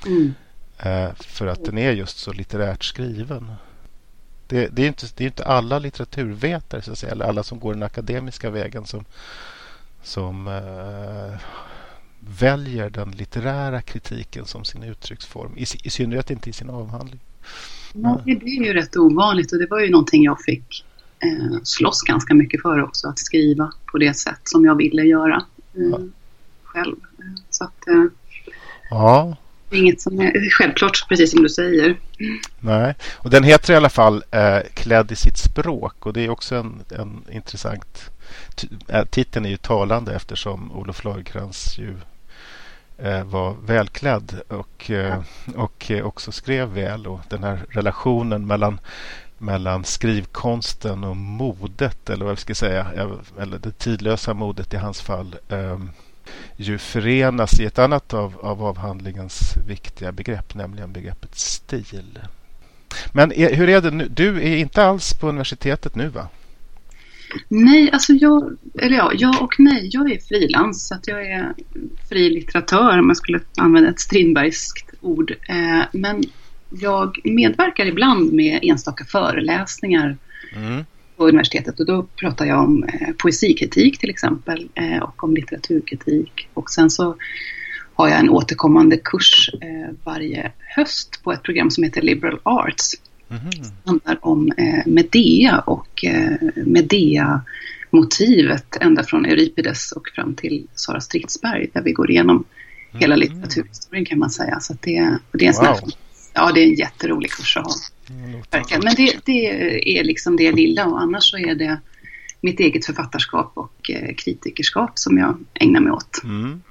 Mm. Eh, för att den är just så litterärt skriven. Det, det, är inte, det är inte alla litteraturvetare, så att säga, eller alla som går den akademiska vägen som, som uh, väljer den litterära kritiken som sin uttrycksform. I, i synnerhet inte i sin avhandling. Ja, det är ju rätt ovanligt och det var ju någonting jag fick eh, slåss ganska mycket för också. Att skriva på det sätt som jag ville göra eh, ja. själv. Så att, eh, ja, inget som är självklart, precis som du säger. Nej, och den heter i alla fall eh, Klädd i sitt språk. Och det är också en, en intressant... Äh, titeln är ju talande eftersom Olof Lagercrantz ju eh, var välklädd och, eh, och också skrev väl. Och den här relationen mellan mellan skrivkonsten och modet eller vad vi ska säga, eller det tidlösa modet i hans fall um, ju förenas i ett annat av, av avhandlingens viktiga begrepp, nämligen begreppet stil. Men är, hur är det nu? Du är inte alls på universitetet nu va? Nej, alltså jag, eller ja, jag och nej, jag är frilans så att jag är fri litteratör om jag skulle använda ett Strindbergskt ord. Eh, men jag medverkar ibland med enstaka föreläsningar mm. På universitetet och då pratar jag om eh, poesikritik till exempel eh, och om litteraturkritik. Och sen så har jag en återkommande kurs eh, varje höst på ett program som heter Liberal Arts. Mm. Det handlar om Medea och Medea-motivet ända från Euripides och fram till Sara Stridsberg där vi går igenom hela litteraturhistorien kan man säga. Så det, det, är en wow. Ja, det är en jätterolig kurs att ha. Mm, Men det, det, är liksom det lilla och annars så är det mitt eget författarskap och eh, kritikerskap som jag ägnar mig åt. Mm.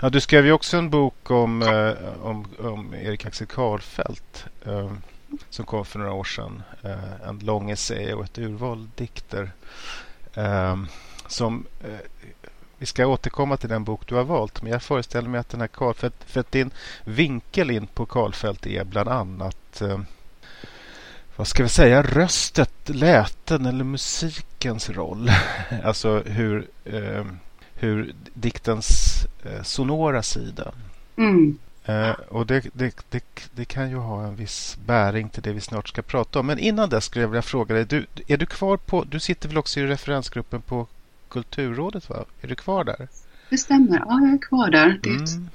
Ja, du skrev ju också en bok om, eh, om, om Erik Axel Karlfeldt eh, som kom för några år sedan. En lång essä och ett urval dikter. Som, vi ska återkomma till den bok du har valt, men jag föreställer mig att den här Karlfeldt, för att din vinkel in på Karlfeldt är bland annat eh, vad ska vi säga, röstet, läten eller musikens roll. alltså hur hur diktens eh, sonora sida. Mm. Eh, och det, det, det, det, kan ju ha en viss bäring till det vi snart ska prata om. Men innan dess skulle jag vilja fråga dig. Du, är du kvar på... Du sitter väl också i referensgruppen på Kulturrådet? va? Är du kvar där? Det stämmer. Ja, jag är kvar där. Mm.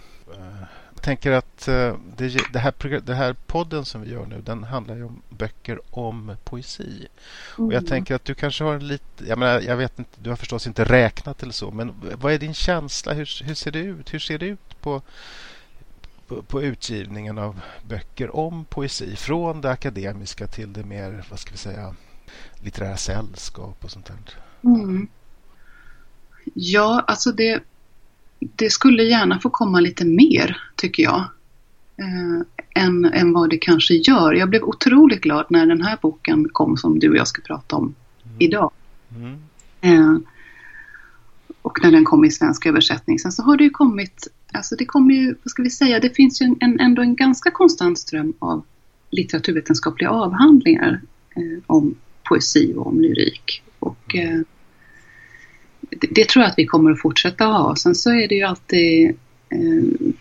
Jag tänker att uh, det, det, här, det här podden som vi gör nu den handlar ju om böcker om poesi. Mm. Och jag mm. tänker att du kanske har en lite... Jag, menar, jag vet inte, du har förstås inte räknat eller så. Men vad är din känsla? Hur, hur ser det ut? Hur ser det ut på, på, på, utgivningen av böcker om poesi? Från det akademiska till det mer, vad ska vi säga, litterära sällskap och sånt där. Mm. Ja, alltså det det skulle gärna få komma lite mer, tycker jag. Eh, än, än vad det kanske gör. Jag blev otroligt glad när den här boken kom som du och jag ska prata om mm. idag. Mm. Eh, och när den kom i svensk översättning. Sen så har det ju kommit, alltså det kommer ju, vad ska vi säga, det finns ju en, ändå en ganska konstant ström av litteraturvetenskapliga avhandlingar eh, om poesi och om lyrik. Och eh, det, det, tror jag att vi kommer att fortsätta ha. Sen så är det ju alltid eh,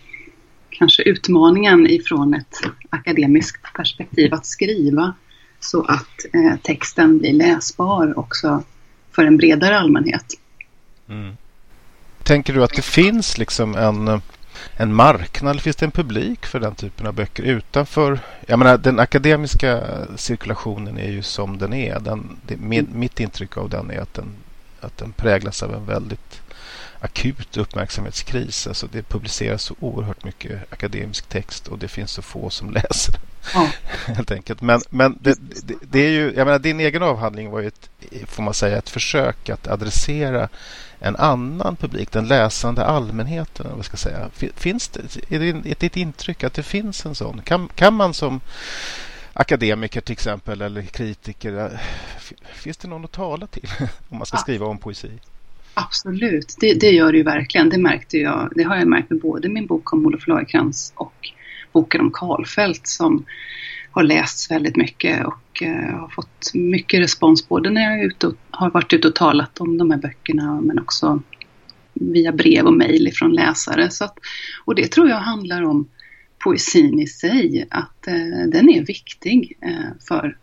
kanske utmaningen ifrån ett akademiskt perspektiv att skriva så att eh, texten blir läsbar också för en bredare allmänhet. Mm. Tänker du att det finns liksom en, en marknad, finns det en publik för den typen av böcker utanför? Jag menar den akademiska cirkulationen är ju som den är. Den, det, med, mitt intryck av den är att den att den präglas av en väldigt akut uppmärksamhetskris. Alltså det publiceras så oerhört mycket akademisk text och det finns så få som läser ja. Helt enkelt. Men, men det, det, det, är ju, jag menar, din egen avhandling var ju ett, får man säga, ett försök att adressera en annan publik, den läsande allmänheten. Vad ska säga. Finns det, är det ett, ett intryck att det finns en sån? Kan, kan man som akademiker till exempel eller kritiker. Finns det någon att tala till om man ska skriva om poesi? Absolut, det, det, gör det ju verkligen. Det märkte jag. Det har jag märkt med både min bok om Olof Lagercrantz och boken om Karlfeldt som har lästs väldigt mycket och uh, har fått mycket respons både när jag ute och, har varit ute och talat om de här böckerna men också via brev och mejl från läsare. Så att, och det tror jag handlar om poesin i sig, att eh, den är viktig eh, för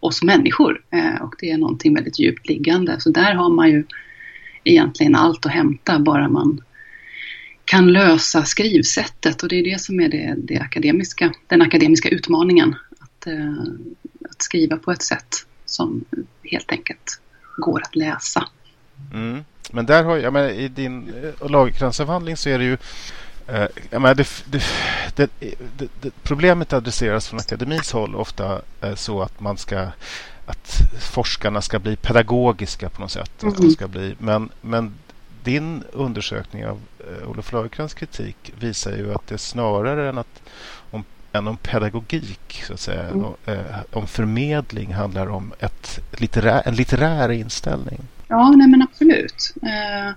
oss människor eh, och det är någonting väldigt djupt liggande. Så där har man ju egentligen allt att hämta bara man kan lösa skrivsättet och det är det som är det, det akademiska, den akademiska utmaningen. Att, eh, att, skriva på ett sätt som helt enkelt går att läsa. Mm. Men där har jag, men i din eh, lagkransavhandling så är det ju Uh, menar, det, det, det, problemet adresseras från akademins håll ofta uh, så att man ska att forskarna ska bli pedagogiska på något sätt. Mm. Att de ska bli, men, men din undersökning av uh, Olof Lagercrantz kritik visar ju att det snarare än att om än om pedagogik, så att säga. Mm. om förmedling handlar om ett litterär, en litterär inställning. Ja, nej men absolut. Eh,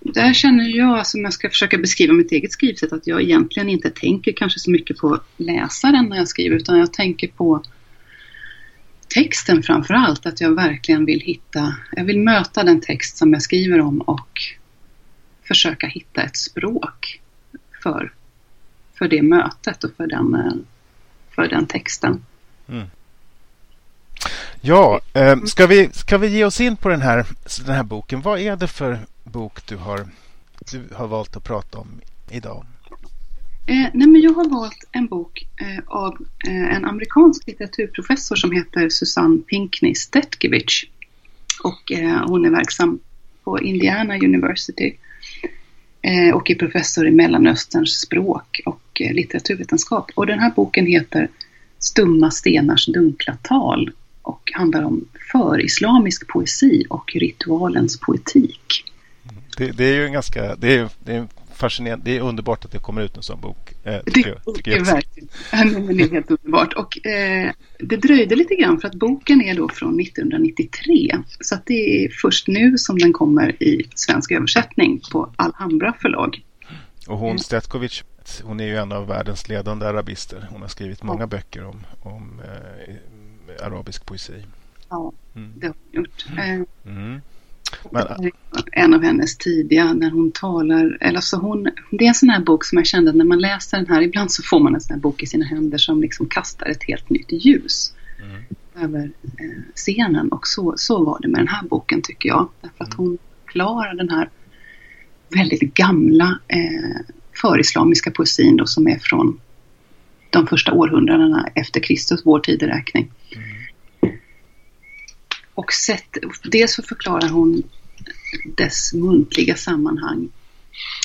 där känner jag, som om jag ska försöka beskriva mitt eget skrivsätt, att jag egentligen inte tänker kanske så mycket på läsaren när jag skriver, utan jag tänker på texten framför allt. Att jag verkligen vill hitta, jag vill möta den text som jag skriver om och försöka hitta ett språk för, för det mötet och för den, eh, för den texten. Mm. Ja, eh, ska, vi, ska vi ge oss in på den här, den här boken? Vad är det för bok du har, du har valt att prata om idag? Eh, nej men jag har valt en bok eh, av eh, en amerikansk litteraturprofessor som heter Susanne Pinkney Stetkevich. Och eh, hon är verksam på Indiana University eh, och är professor i Mellanösterns språk och eh, litteraturvetenskap. Och den här boken heter Stumma stenars dunkla tal och handlar om förislamisk poesi och ritualens poetik. Det, det, är ju en ganska, det är, det är fascinerande, det är underbart att det kommer ut en sån bok. Eh, det, jag, det är verkligen det är helt underbart. Och eh, det dröjde lite grann för att boken är då från 1993. Så att det är först nu som den kommer i svensk översättning på Alhambra förlag. Och hon Stetkovic, hon är ju en av världens ledande arabister. Hon har skrivit många ja. böcker om, om eh, arabisk poesi. Ja, mm. det har hon gjort. Mm. mm. Men, en av hennes tidiga när hon talar, eller så hon, det är en sån här bok som jag kände att när man läser den här, ibland så får man en sån här bok i sina händer som liksom kastar ett helt nytt ljus mm. över eh, scenen och så, så var det med den här boken tycker jag. Därför att mm. hon klarar den här väldigt gamla eh, förislamiska poesin då som är från de första århundradena efter Kristus, vår tideräkning. Mm. Och sett, dels så förklarar hon dess muntliga sammanhang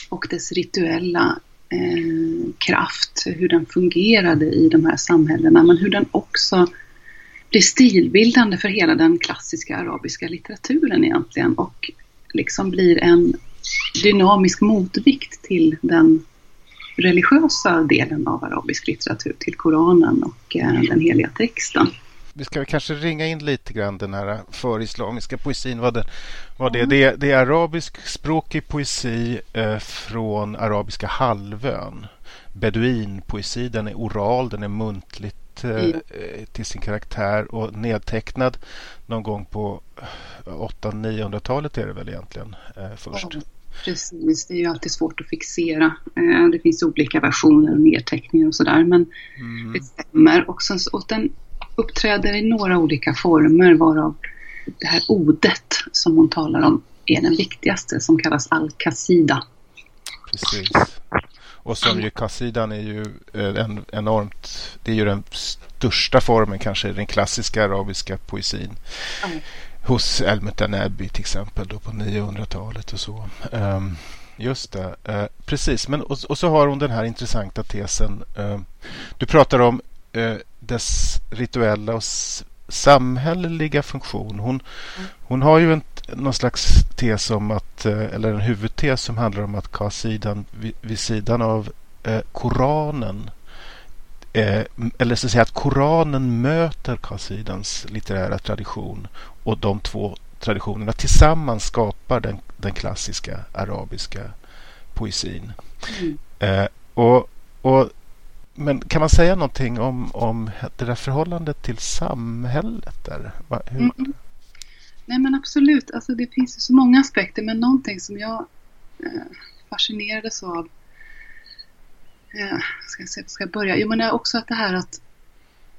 och dess rituella eh, kraft, hur den fungerade i de här samhällena, men hur den också blir stilbildande för hela den klassiska arabiska litteraturen egentligen och liksom blir en dynamisk motvikt till den religiösa delen av arabisk litteratur, till Koranen och eh, den heliga texten vi ska kanske ringa in lite grann den här förislamiska poesin. Vad det, vad det, mm. det, det är arabiskspråkig poesi eh, från arabiska halvön. Beduinpoesi, den är oral, den är muntligt eh, mm. till sin karaktär och nedtecknad någon gång på 800-900-talet är det väl egentligen eh, först. Ja, precis, det är ju alltid svårt att fixera. Eh, det finns olika versioner och nedteckningar och sådär men mm. det stämmer. Och, sen, och den uppträder i några olika former varav det här odet som hon talar om är den viktigaste som kallas al-Qasida. Precis. Och som ju Qasidan är ju eh, en enormt, det är ju den största formen kanske i den klassiska arabiska poesin. Mm. Hos El-Mutanabi till exempel då på 900-talet och så. Um, just det, uh, precis. Men, och, och, så har hon den här intressanta tesen. Uh, du pratar om uh, dess rituella och samhälleliga funktion. Hon, mm. hon har ju en, någon slags tes om att, eh, eller en huvudtes som handlar om att Qasidan vid, vid sidan av eh, Koranen eh, eller så att säga att Koranen möter Qasidans litterära tradition och de två traditionerna tillsammans skapar den, den klassiska arabiska poesin. Mm. Eh, och, och men kan man säga någonting om, om det där förhållandet till samhället? Där? Hur... Mm, mm. Nej men absolut, alltså, det finns ju så många aspekter men någonting som jag eh, fascinerades av eh, ska jag se, ska jag börja? Jo men det är också att det här att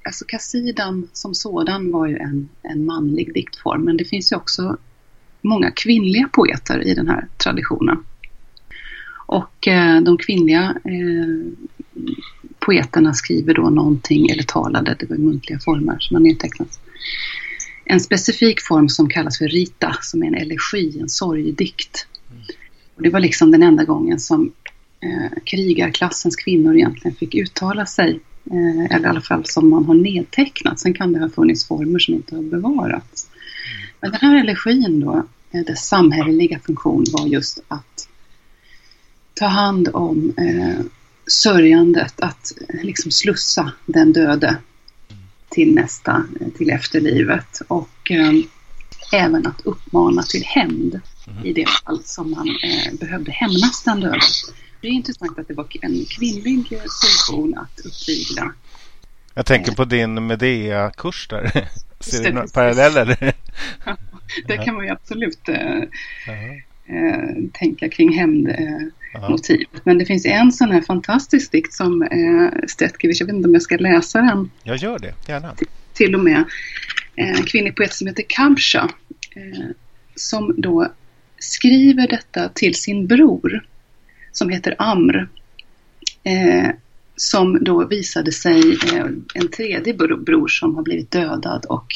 alltså Kassidan som sådan var ju en, en manlig diktform men det finns ju också många kvinnliga poeter i den här traditionen. Och eh, de kvinnliga eh, poeterna skriver då någonting, eller talade, det var muntliga former som har nedtecknats. En specifik form som kallas för rita, som är en elegi, en sorgdikt. Och det var liksom den enda gången som eh, krigarklassens kvinnor egentligen fick uttala sig, eh, eller i alla fall som man har nedtecknat. Sen kan det ha funnits former som inte har bevarats. Men den här elegin då, eh, dess samhälleliga funktion var just att ta hand om eh, sörjandet, att liksom slussa den döde till nästa, till efterlivet och eh, även att uppmana till hämnd i det fall som man eh, behövde hämnas den döde. Det är intressant att det var en kvinnlig funktion att uppvigla. Jag tänker på din Medea-kurs där. Ser du några paralleller? Ja, det kan man ju absolut eh, eh, tänka kring Eh, Men det finns en sån här fantastisk dikt som eh, Stetkiewicz, jag vet inte om jag ska läsa den. Jag gör det, gärna. Till, och med. En kvinnlig poet som heter Kamsha. Eh, som då skriver detta till sin bror som heter Amr. Eh, som då visade sig eh, en tredje bror som har blivit dödad och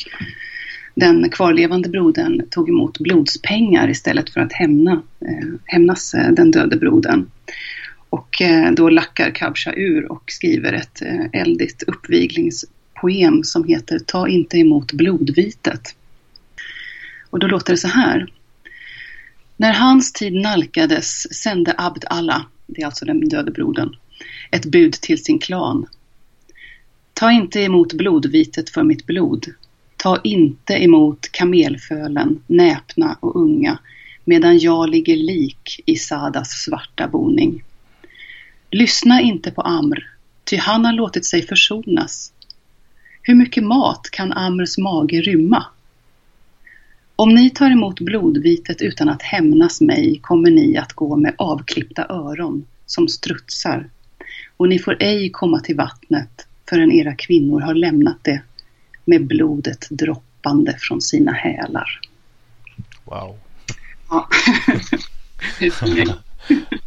den kvarlevande brodern tog emot blodspengar istället för att hämna, eh, hämnas eh, den döde brodern. Och eh, då lackar Kabsha ur och skriver ett eh, eldigt uppviglingspoem som heter Ta inte emot blodvitet. Och då låter det så här. När hans tid nalkades sände Abd Allah, det är alltså den döde brodern, ett bud till sin klan. Ta inte emot blodvitet för mitt blod. Ta inte emot kamelfölen, näpna och unga, medan jag ligger lik i Sadas svarta boning. Lyssna inte på Amr, ty han har låtit sig försonas. Hur mycket mat kan Amrs mage rymma? Om ni tar emot blodvitet utan att hämnas mig kommer ni att gå med avklippta öron som strutsar och ni får ej komma till vattnet förrän era kvinnor har lämnat det med blodet droppande från sina hälar. Wow. Ja,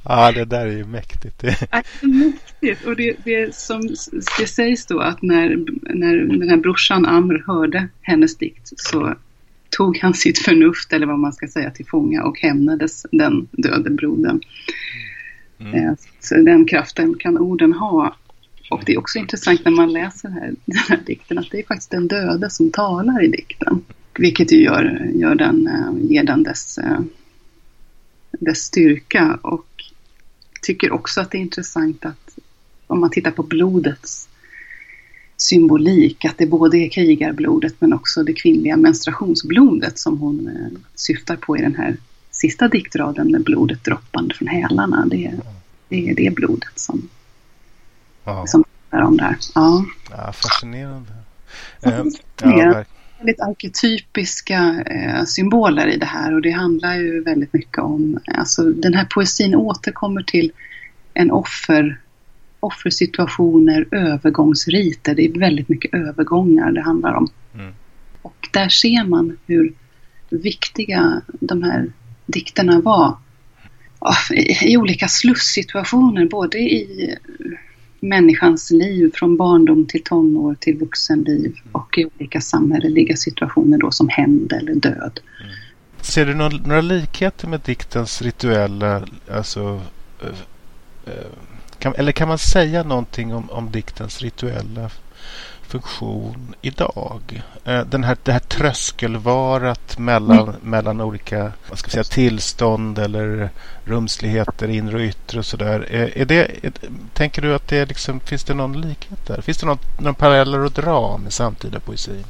ja det där är ju mäktigt. Det är mäktigt. Och det, det, som, det sägs då att när, när den här brorsan Amr hörde hennes dikt så tog han sitt förnuft, eller vad man ska säga, till fånga och hämnades den döde brodern. Mm. Eh, den kraften kan orden ha. Och det är också intressant när man läser här, den här dikten att det är faktiskt den döde som talar i dikten. Vilket ju gör, gör den, eh, ger den dess, eh, dess styrka. Och tycker också att det är intressant att om man tittar på blodets symbolik, att det både är krigarblodet men också det kvinnliga menstruationsblodet som hon eh, syftar på i den här sista diktraden med blodet droppande från hälarna. Det är det, är det blodet som, som är om där. Ja. ja fascinerande. Eh, väldigt arketypiska eh, symboler i det här och det handlar ju väldigt mycket om, alltså den här poesin återkommer till en offer offersituationer, övergångsriter. Det är väldigt mycket övergångar det handlar om. Mm. Och där ser man hur viktiga de här dikterna var i, i olika slussituationer, både i människans liv från barndom till tonår till vuxenliv och i olika samhälleliga situationer då som hämnd eller död. Mm. Ser du några, några likheter med diktens rituella, alltså äh, äh, kan, eller kan man säga någonting om, om diktens rituella funktion idag? Eh, den här, det här tröskelvarat mellan, mm. mellan olika vad ska säga, tillstånd eller rumsligheter, inre och yttre och sådär. Är, eh, är det, är, tänker du att det liksom, finns det någon likhet där? Finns det någon, någon paralleller att dra med samtida poesi?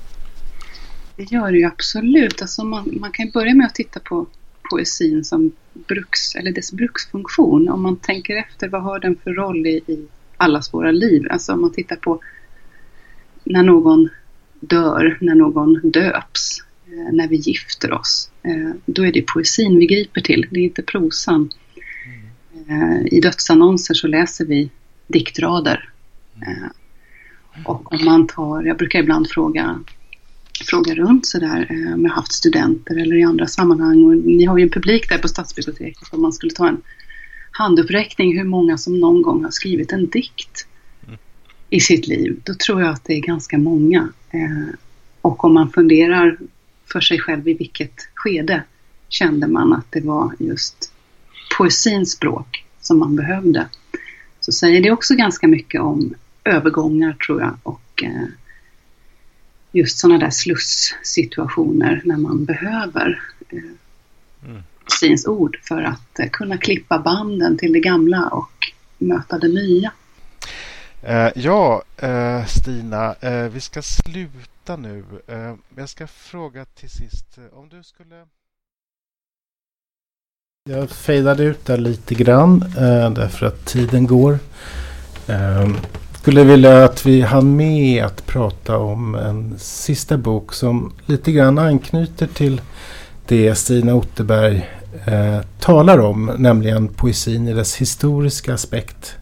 Det gör det ju absolut. Alltså man, man kan börja med att titta på poesin som bruks, eller dess bruksfunktion. Om man tänker efter, vad har den för roll i, i allas våra liv? Alltså om man tittar på när någon dör, när någon döps, eh, när vi gifter oss. Eh, då är det poesin vi griper till, det är inte prosan. Eh, I dödsannonser så läser vi diktrader. Och om man tar, jag brukar ibland fråga fråga runt sådär om jag haft studenter eller i andra sammanhang. Och ni har ju en publik där på stadsbiblioteket. Om man skulle ta en handuppräckning hur många som någon gång har skrivit en dikt i sitt liv. Då tror jag att det är ganska många. Eh, och om man funderar för sig själv i vilket skede kände man att det var just poesins språk som man behövde. Så säger det också ganska mycket om övergångar tror jag och eh, just sådana där slusssituationer när man behöver eh, mm. ord för att eh, kunna klippa banden till det gamla och möta det nya. Eh, ja, eh, Stina, eh, vi ska sluta nu. Eh, jag ska fråga till sist eh, om du skulle... Jag fejdade ut där lite grann eh, därför att tiden går. Eh, skulle vilja att vi hann med att prata om en sista bok som lite grann anknyter till det Stina Otterberg eh, talar om, nämligen poesin i dess historiska aspekt.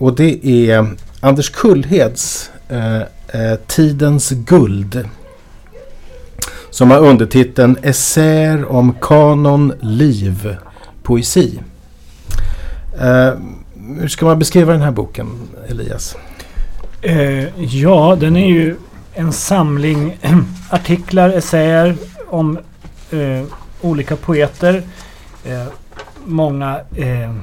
Och det är Anders Kullheds eh, eh, Tidens guld. Som har undertiteln Essäer om kanon, liv, poesi. Eh, hur ska man beskriva den här boken, Elias? Eh, ja, den är ju en samling artiklar, essäer om eh, olika poeter. Eh, många eh,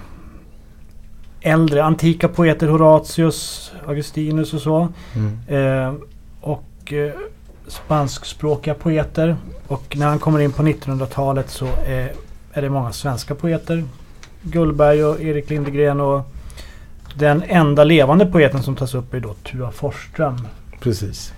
äldre antika poeter, Horatius, Augustinus och så. Mm. Eh, och eh, spanskspråkiga poeter. Och när han kommer in på 1900-talet så eh, är det många svenska poeter. Gullberg och Erik Lindegren och den enda levande poeten som tas upp är då Tua Forsström. Precis.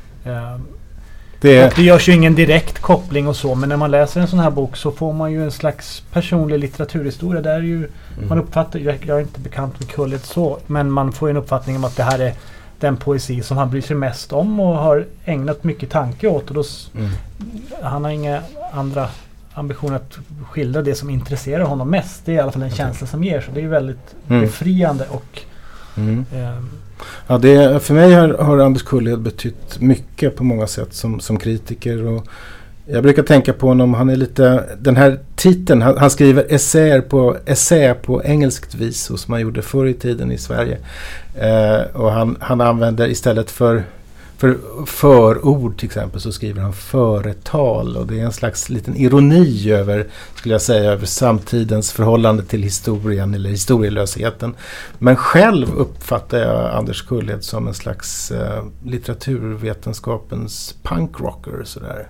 Det och det görs ju ingen direkt koppling och så men när man läser en sån här bok så får man ju en slags personlig litteraturhistoria. Där är ju, Mm. Man uppfattar, jag, jag är inte bekant med Kullet så, men man får en uppfattning om att det här är den poesi som han bryr sig mest om och har ägnat mycket tanke åt. Och då, Mm. han har inga andra ambitioner att skildra det som intresserar honom mest. Det är i alla fall en känsla som ger. Så det är väldigt Mm. befriande och Mm. eh, Ja, det, för mig har, har Anders Kullhed betytt mycket på många sätt som, som kritiker. Och jag brukar tänka på honom, han är lite, den här titeln, han, han skriver essäer på, essä på engelskt vis så som man gjorde förr i tiden i Sverige. Eh, och han, han använder istället för, för förord till exempel så skriver han företal och det är en slags liten ironi över, skulle jag säga, över samtidens förhållande till historien eller historielösheten. Men själv uppfattar jag Anders Kullhed som en slags eh, litteraturvetenskapens punkrocker. Sådär.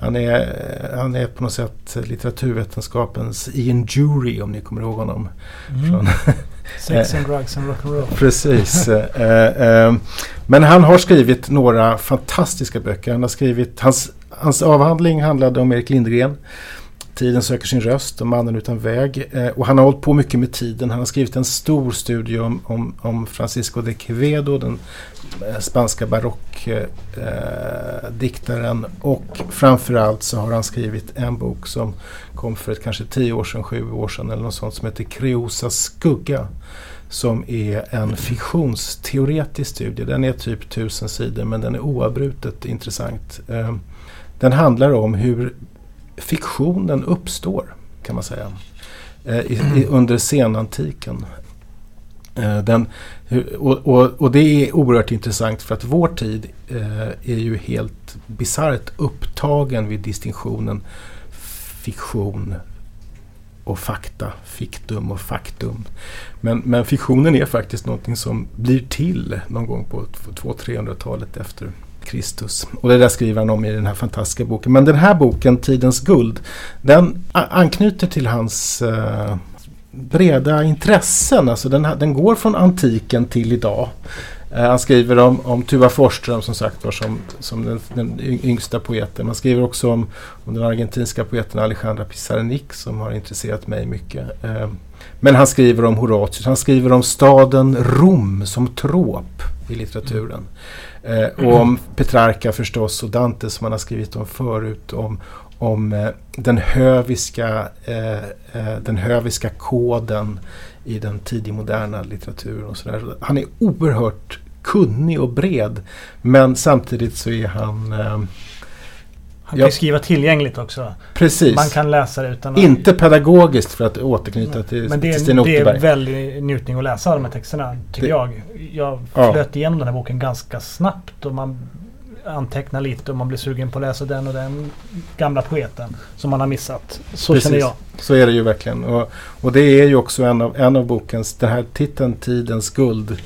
Han, är, han är på något sätt litteraturvetenskapens Ian Jury om ni kommer ihåg honom. mm. Sex and drugs and rock'n'roll. Precis. eh, eh, men han har skrivit några fantastiska böcker. Han har skrivit, hans, hans avhandling handlade om Erik Lindgren. Tiden söker sin röst och Mannen utan väg. Eh, och han har hållit på mycket med tiden. Han har skrivit en stor studie om, om, om Francisco de Quevedo, den eh, spanska barockdiktaren. Eh, eh och framförallt så har han skrivit en bok som kom för ett, kanske tio år sedan, sju år sedan eller något sånt som heter Creosas skugga. Som är en fiktionsteoretisk studie. Den är typ tusen sidor men den är oavbrutet intressant. Eh, den handlar om hur fiktionen uppstår kan man säga. Eh, I, i, under senantiken. Eh, den, och, och, och det är oerhört intressant för att vår tid eh, är ju helt bisarrt upptagen vid distinktionen fiktion och fakta, fiktum och faktum. Men, men fiktionen är faktiskt någonting som blir till någon gång på 200-300-talet efter Kristus. Och det där skriver han om i den här fantastiska boken. Men den här boken, Tidens guld, den anknyter till hans eh, breda intressen. Alltså den, den går från antiken till idag. Eh, han skriver om, om Tuva Forsström som sagt var som, som den, den yngsta poeten. Man skriver också om, om den argentinska poeten Alejandra Pizarnik som har intresserat mig mycket. Eh, men han skriver om Horatius, han skriver om staden Rom som trop i litteraturen. Eh, och om Petrarca förstås och Dante som han har skrivit om förut. Om, om eh, den, höviska, eh, eh den höviska koden i den tidigmoderna litteraturen. Och så där. Han är oerhört kunnig och bred. Men samtidigt så är han... Eh, han Ja. kan ju skriva tillgängligt också. precis. Man kan läsa det utan att... Inte pedagogiskt för att återknyta till, Men det till är, Sten det är väldigt njutning att läsa de här texterna, tycker Det- jag. Jag Ja. flöt igenom den här boken ganska snabbt och man antecknar lite och man blir sugen på att läsa den och den gamla poeten som man har missat. Så Precis. känner jag. Så är det ju verkligen. Och, och det är ju också en av, en av bokens, den här titeln Tidens guld,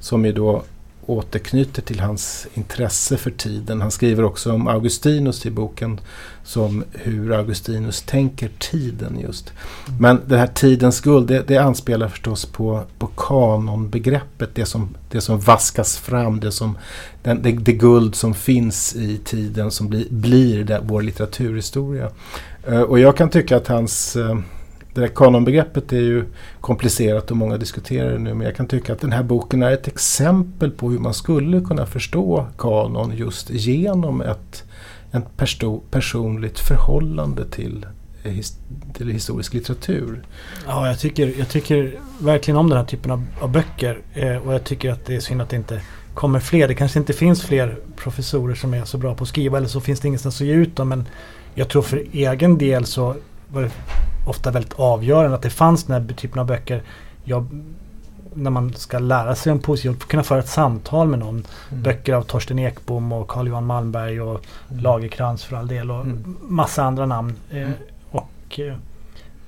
som ju då återknyter till hans intresse för tiden. Han skriver också om Augustinus i boken som hur Augustinus tänker tiden just. Men det här tidens guld, det, det anspelar förstås på, på kanonbegreppet, det som, det som vaskas fram, det, som, den, det, det guld som finns i tiden som bli, blir det, vår litteraturhistoria. Uh, och jag kan tycka att hans uh, det där kanonbegreppet är ju komplicerat och många diskuterar det nu men jag kan tycka att den här boken är ett exempel på hur man skulle kunna förstå kanon just genom ett ett perso personligt förhållande till, eh, his till historisk litteratur. Ja, jag tycker, jag tycker verkligen om den här typen av, av böcker eh, och jag tycker att det är synd att det inte kommer fler. Det kanske inte finns fler professorer som är så bra på att skriva eller så finns det ingenstans att ge ut dem men jag tror för egen del så var det ofta väldigt avgörande att det fanns den här typen av böcker. Jag, när man ska lära sig om poesi och kunna föra ett samtal med någon. Mm. Böcker av Torsten Ekbom och Carl-Johan Malmberg och mm. Lagerkrans för all del och mm. massa andra namn. Eh, mm. och eh,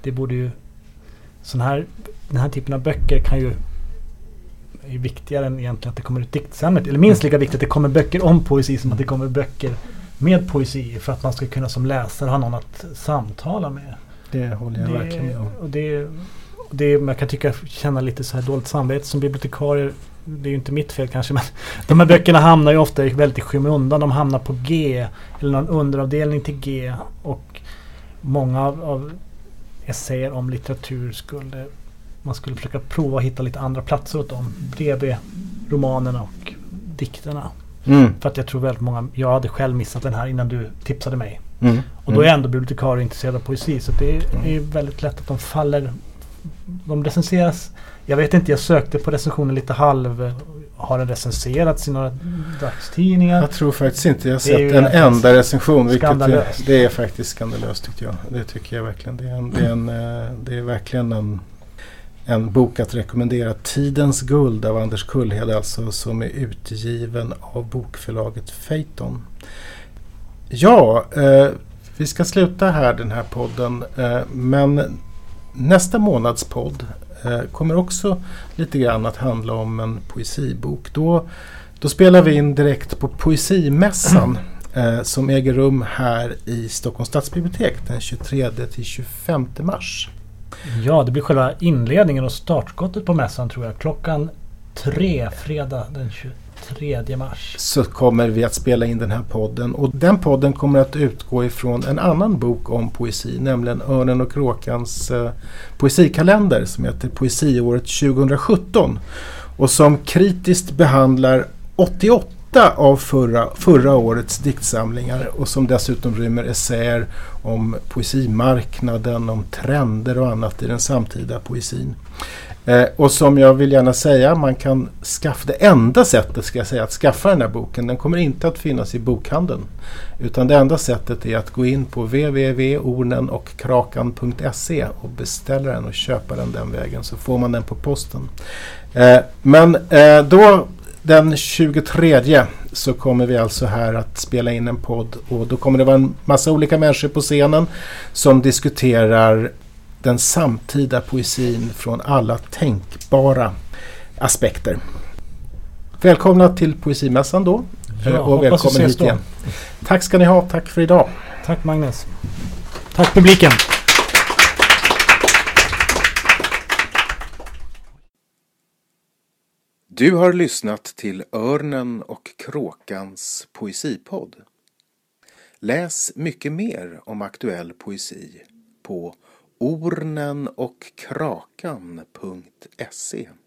det borde ju sån här, den här typen av böcker kan ju är viktigare än egentligen att det kommer ut diktsamlingar. Eller minst lika viktigt att det kommer böcker om poesi som att det kommer böcker med poesi för att man ska kunna som läsare ha någon att samtala med. Det håller jag det, verkligen med om. Och det, och det, man kan tycka känna lite så här dåligt samvete som bibliotekarie. Det är ju inte mitt fel kanske men de här böckerna hamnar ju ofta väldigt i skymundan. De hamnar på G eller någon underavdelning till G. Och många av, av essäer om litteratur skulle man skulle försöka prova att hitta lite andra platser åt dem. Bredvid romanerna och dikterna. Mm. För att jag tror väldigt många, jag hade själv missat den här innan du tipsade mig. Mm. Och då är jag ändå bibliotekarie intresserad av poesi. Så det är, är väldigt lätt att de faller. De recenseras. Jag vet inte, jag sökte på recensionen lite halv. Har den recenserats i några dagstidningar? Jag tror faktiskt inte jag har sett en enda recension. Vilket är, det är faktiskt skandalöst tycker jag. Det tycker jag verkligen. Det är, en, det är, en, eh, det är verkligen en en bok att rekommendera. Tidens guld av Anders Kullhed alltså som är utgiven av bokförlaget Phaeton. Ja, eh, vi ska sluta här den här podden eh, men nästa månads podd eh, kommer också lite grann att handla om en poesibok. Då, då spelar vi in direkt på Poesimässan eh, som äger rum här i Stockholms stadsbibliotek den 23 till 25 mars. Ja, det blir själva inledningen och startskottet på mässan tror jag. Klockan tre fredag den 23 mars. Så kommer vi att spela in den här podden och den podden kommer att utgå ifrån en annan bok om poesi, nämligen Örnen och Kråkans eh, poesikalender som heter Poesiåret 2017 och som kritiskt behandlar 88 av förra, förra årets diktsamlingar och som dessutom rymmer essäer om poesimarknaden, om trender och annat i den samtida poesin. Eh, och som jag vill gärna säga, man kan skaffa, det enda sättet ska jag säga att skaffa den här boken, den kommer inte att finnas i bokhandeln. Utan det enda sättet är att gå in på www.ornenochkrakan.se och beställa den och köpa den den vägen så får man den på posten. Eh, men eh, då den 23 så kommer vi alltså här att spela in en podd och då kommer det vara en massa olika människor på scenen som diskuterar den samtida poesin från alla tänkbara aspekter. Välkomna till Poesimässan då ja, och välkommen hit igen. Tack ska ni ha, tack för idag. Tack Magnus. Tack publiken. Du har lyssnat till Örnen och Kråkans poesipodd. Läs mycket mer om aktuell poesi på ornenochkrakan.se